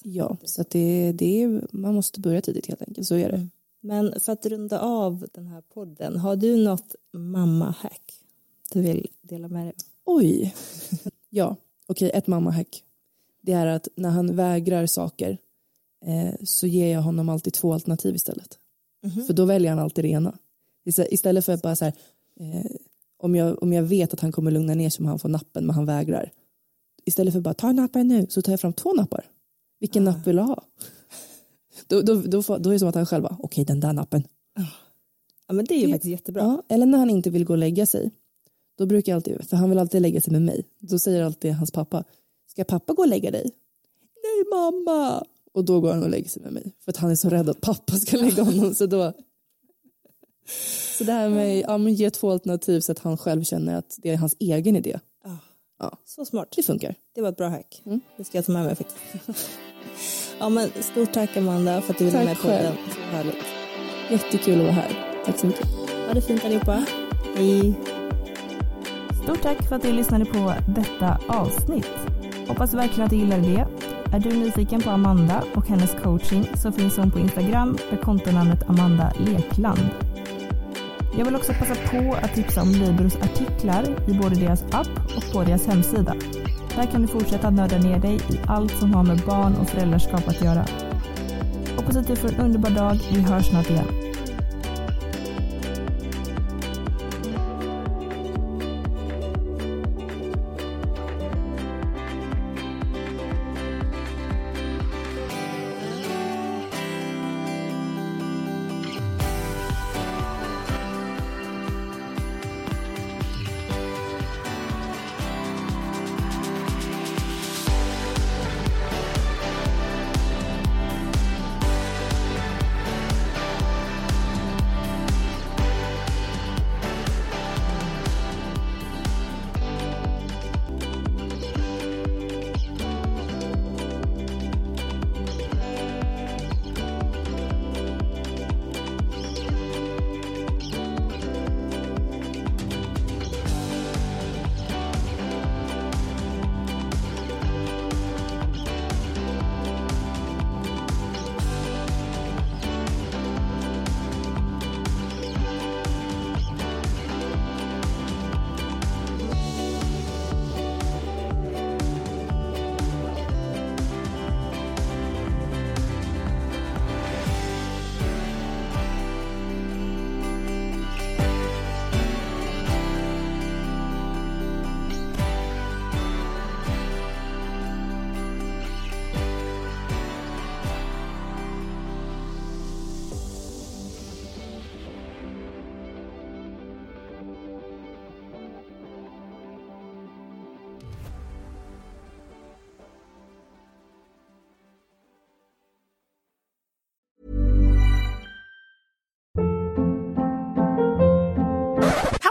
Ja, så att det, det är, man måste börja tidigt helt enkelt, så är det. Men för att runda av den här podden, har du något mamma-hack du vill dela med dig? Oj. ja, okej, ett mammahack. Det är att när han vägrar saker eh, så ger jag honom alltid två alternativ istället. För då väljer han alltid det ena. Istä- Istället för att bara så här, eh, om, jag, om jag vet att han kommer lugna ner sig om han får nappen men han vägrar. Istället för att bara ta nappen nu så tar jag fram två nappar. Vilken napp vill du ha? Då, då, då, då är det som att han själv bara, okej den där nappen. Ja, men det är ju faktiskt jättebra. Ja, eller när han inte vill gå och lägga sig. Då brukar jag alltid, för han vill alltid lägga sig med mig. Då säger alltid hans pappa, ska pappa gå och lägga dig? Nej mamma! Och då går han och lägger sig med mig. För att han är så rädd att pappa ska lägga honom. Så då... Så det här med ja, men ge två alternativ så att han själv känner att det är hans egen idé. Ja, Så smart. det funkar. Det var ett bra hack. Mm. Det ska jag ta med mig faktiskt. ja, men stort tack Amanda för att du ville Tack med podden. själv. Så härligt. Jättekul att vara här. Tack så mycket. Ha det fint allihopa. Hej. Stort tack för att du lyssnade på detta avsnitt. Hoppas verkligen att du gillade det. Är du nyfiken på Amanda och hennes coaching så finns hon på Instagram med kontonamnet Amanda Lekland. Jag vill också passa på att tipsa om Libros artiklar i både deras app och på deras hemsida. Där kan du fortsätta nörda ner dig i allt som har med barn och föräldraskap att göra. Hoppas att du får en underbar dag. Vi hörs snart igen.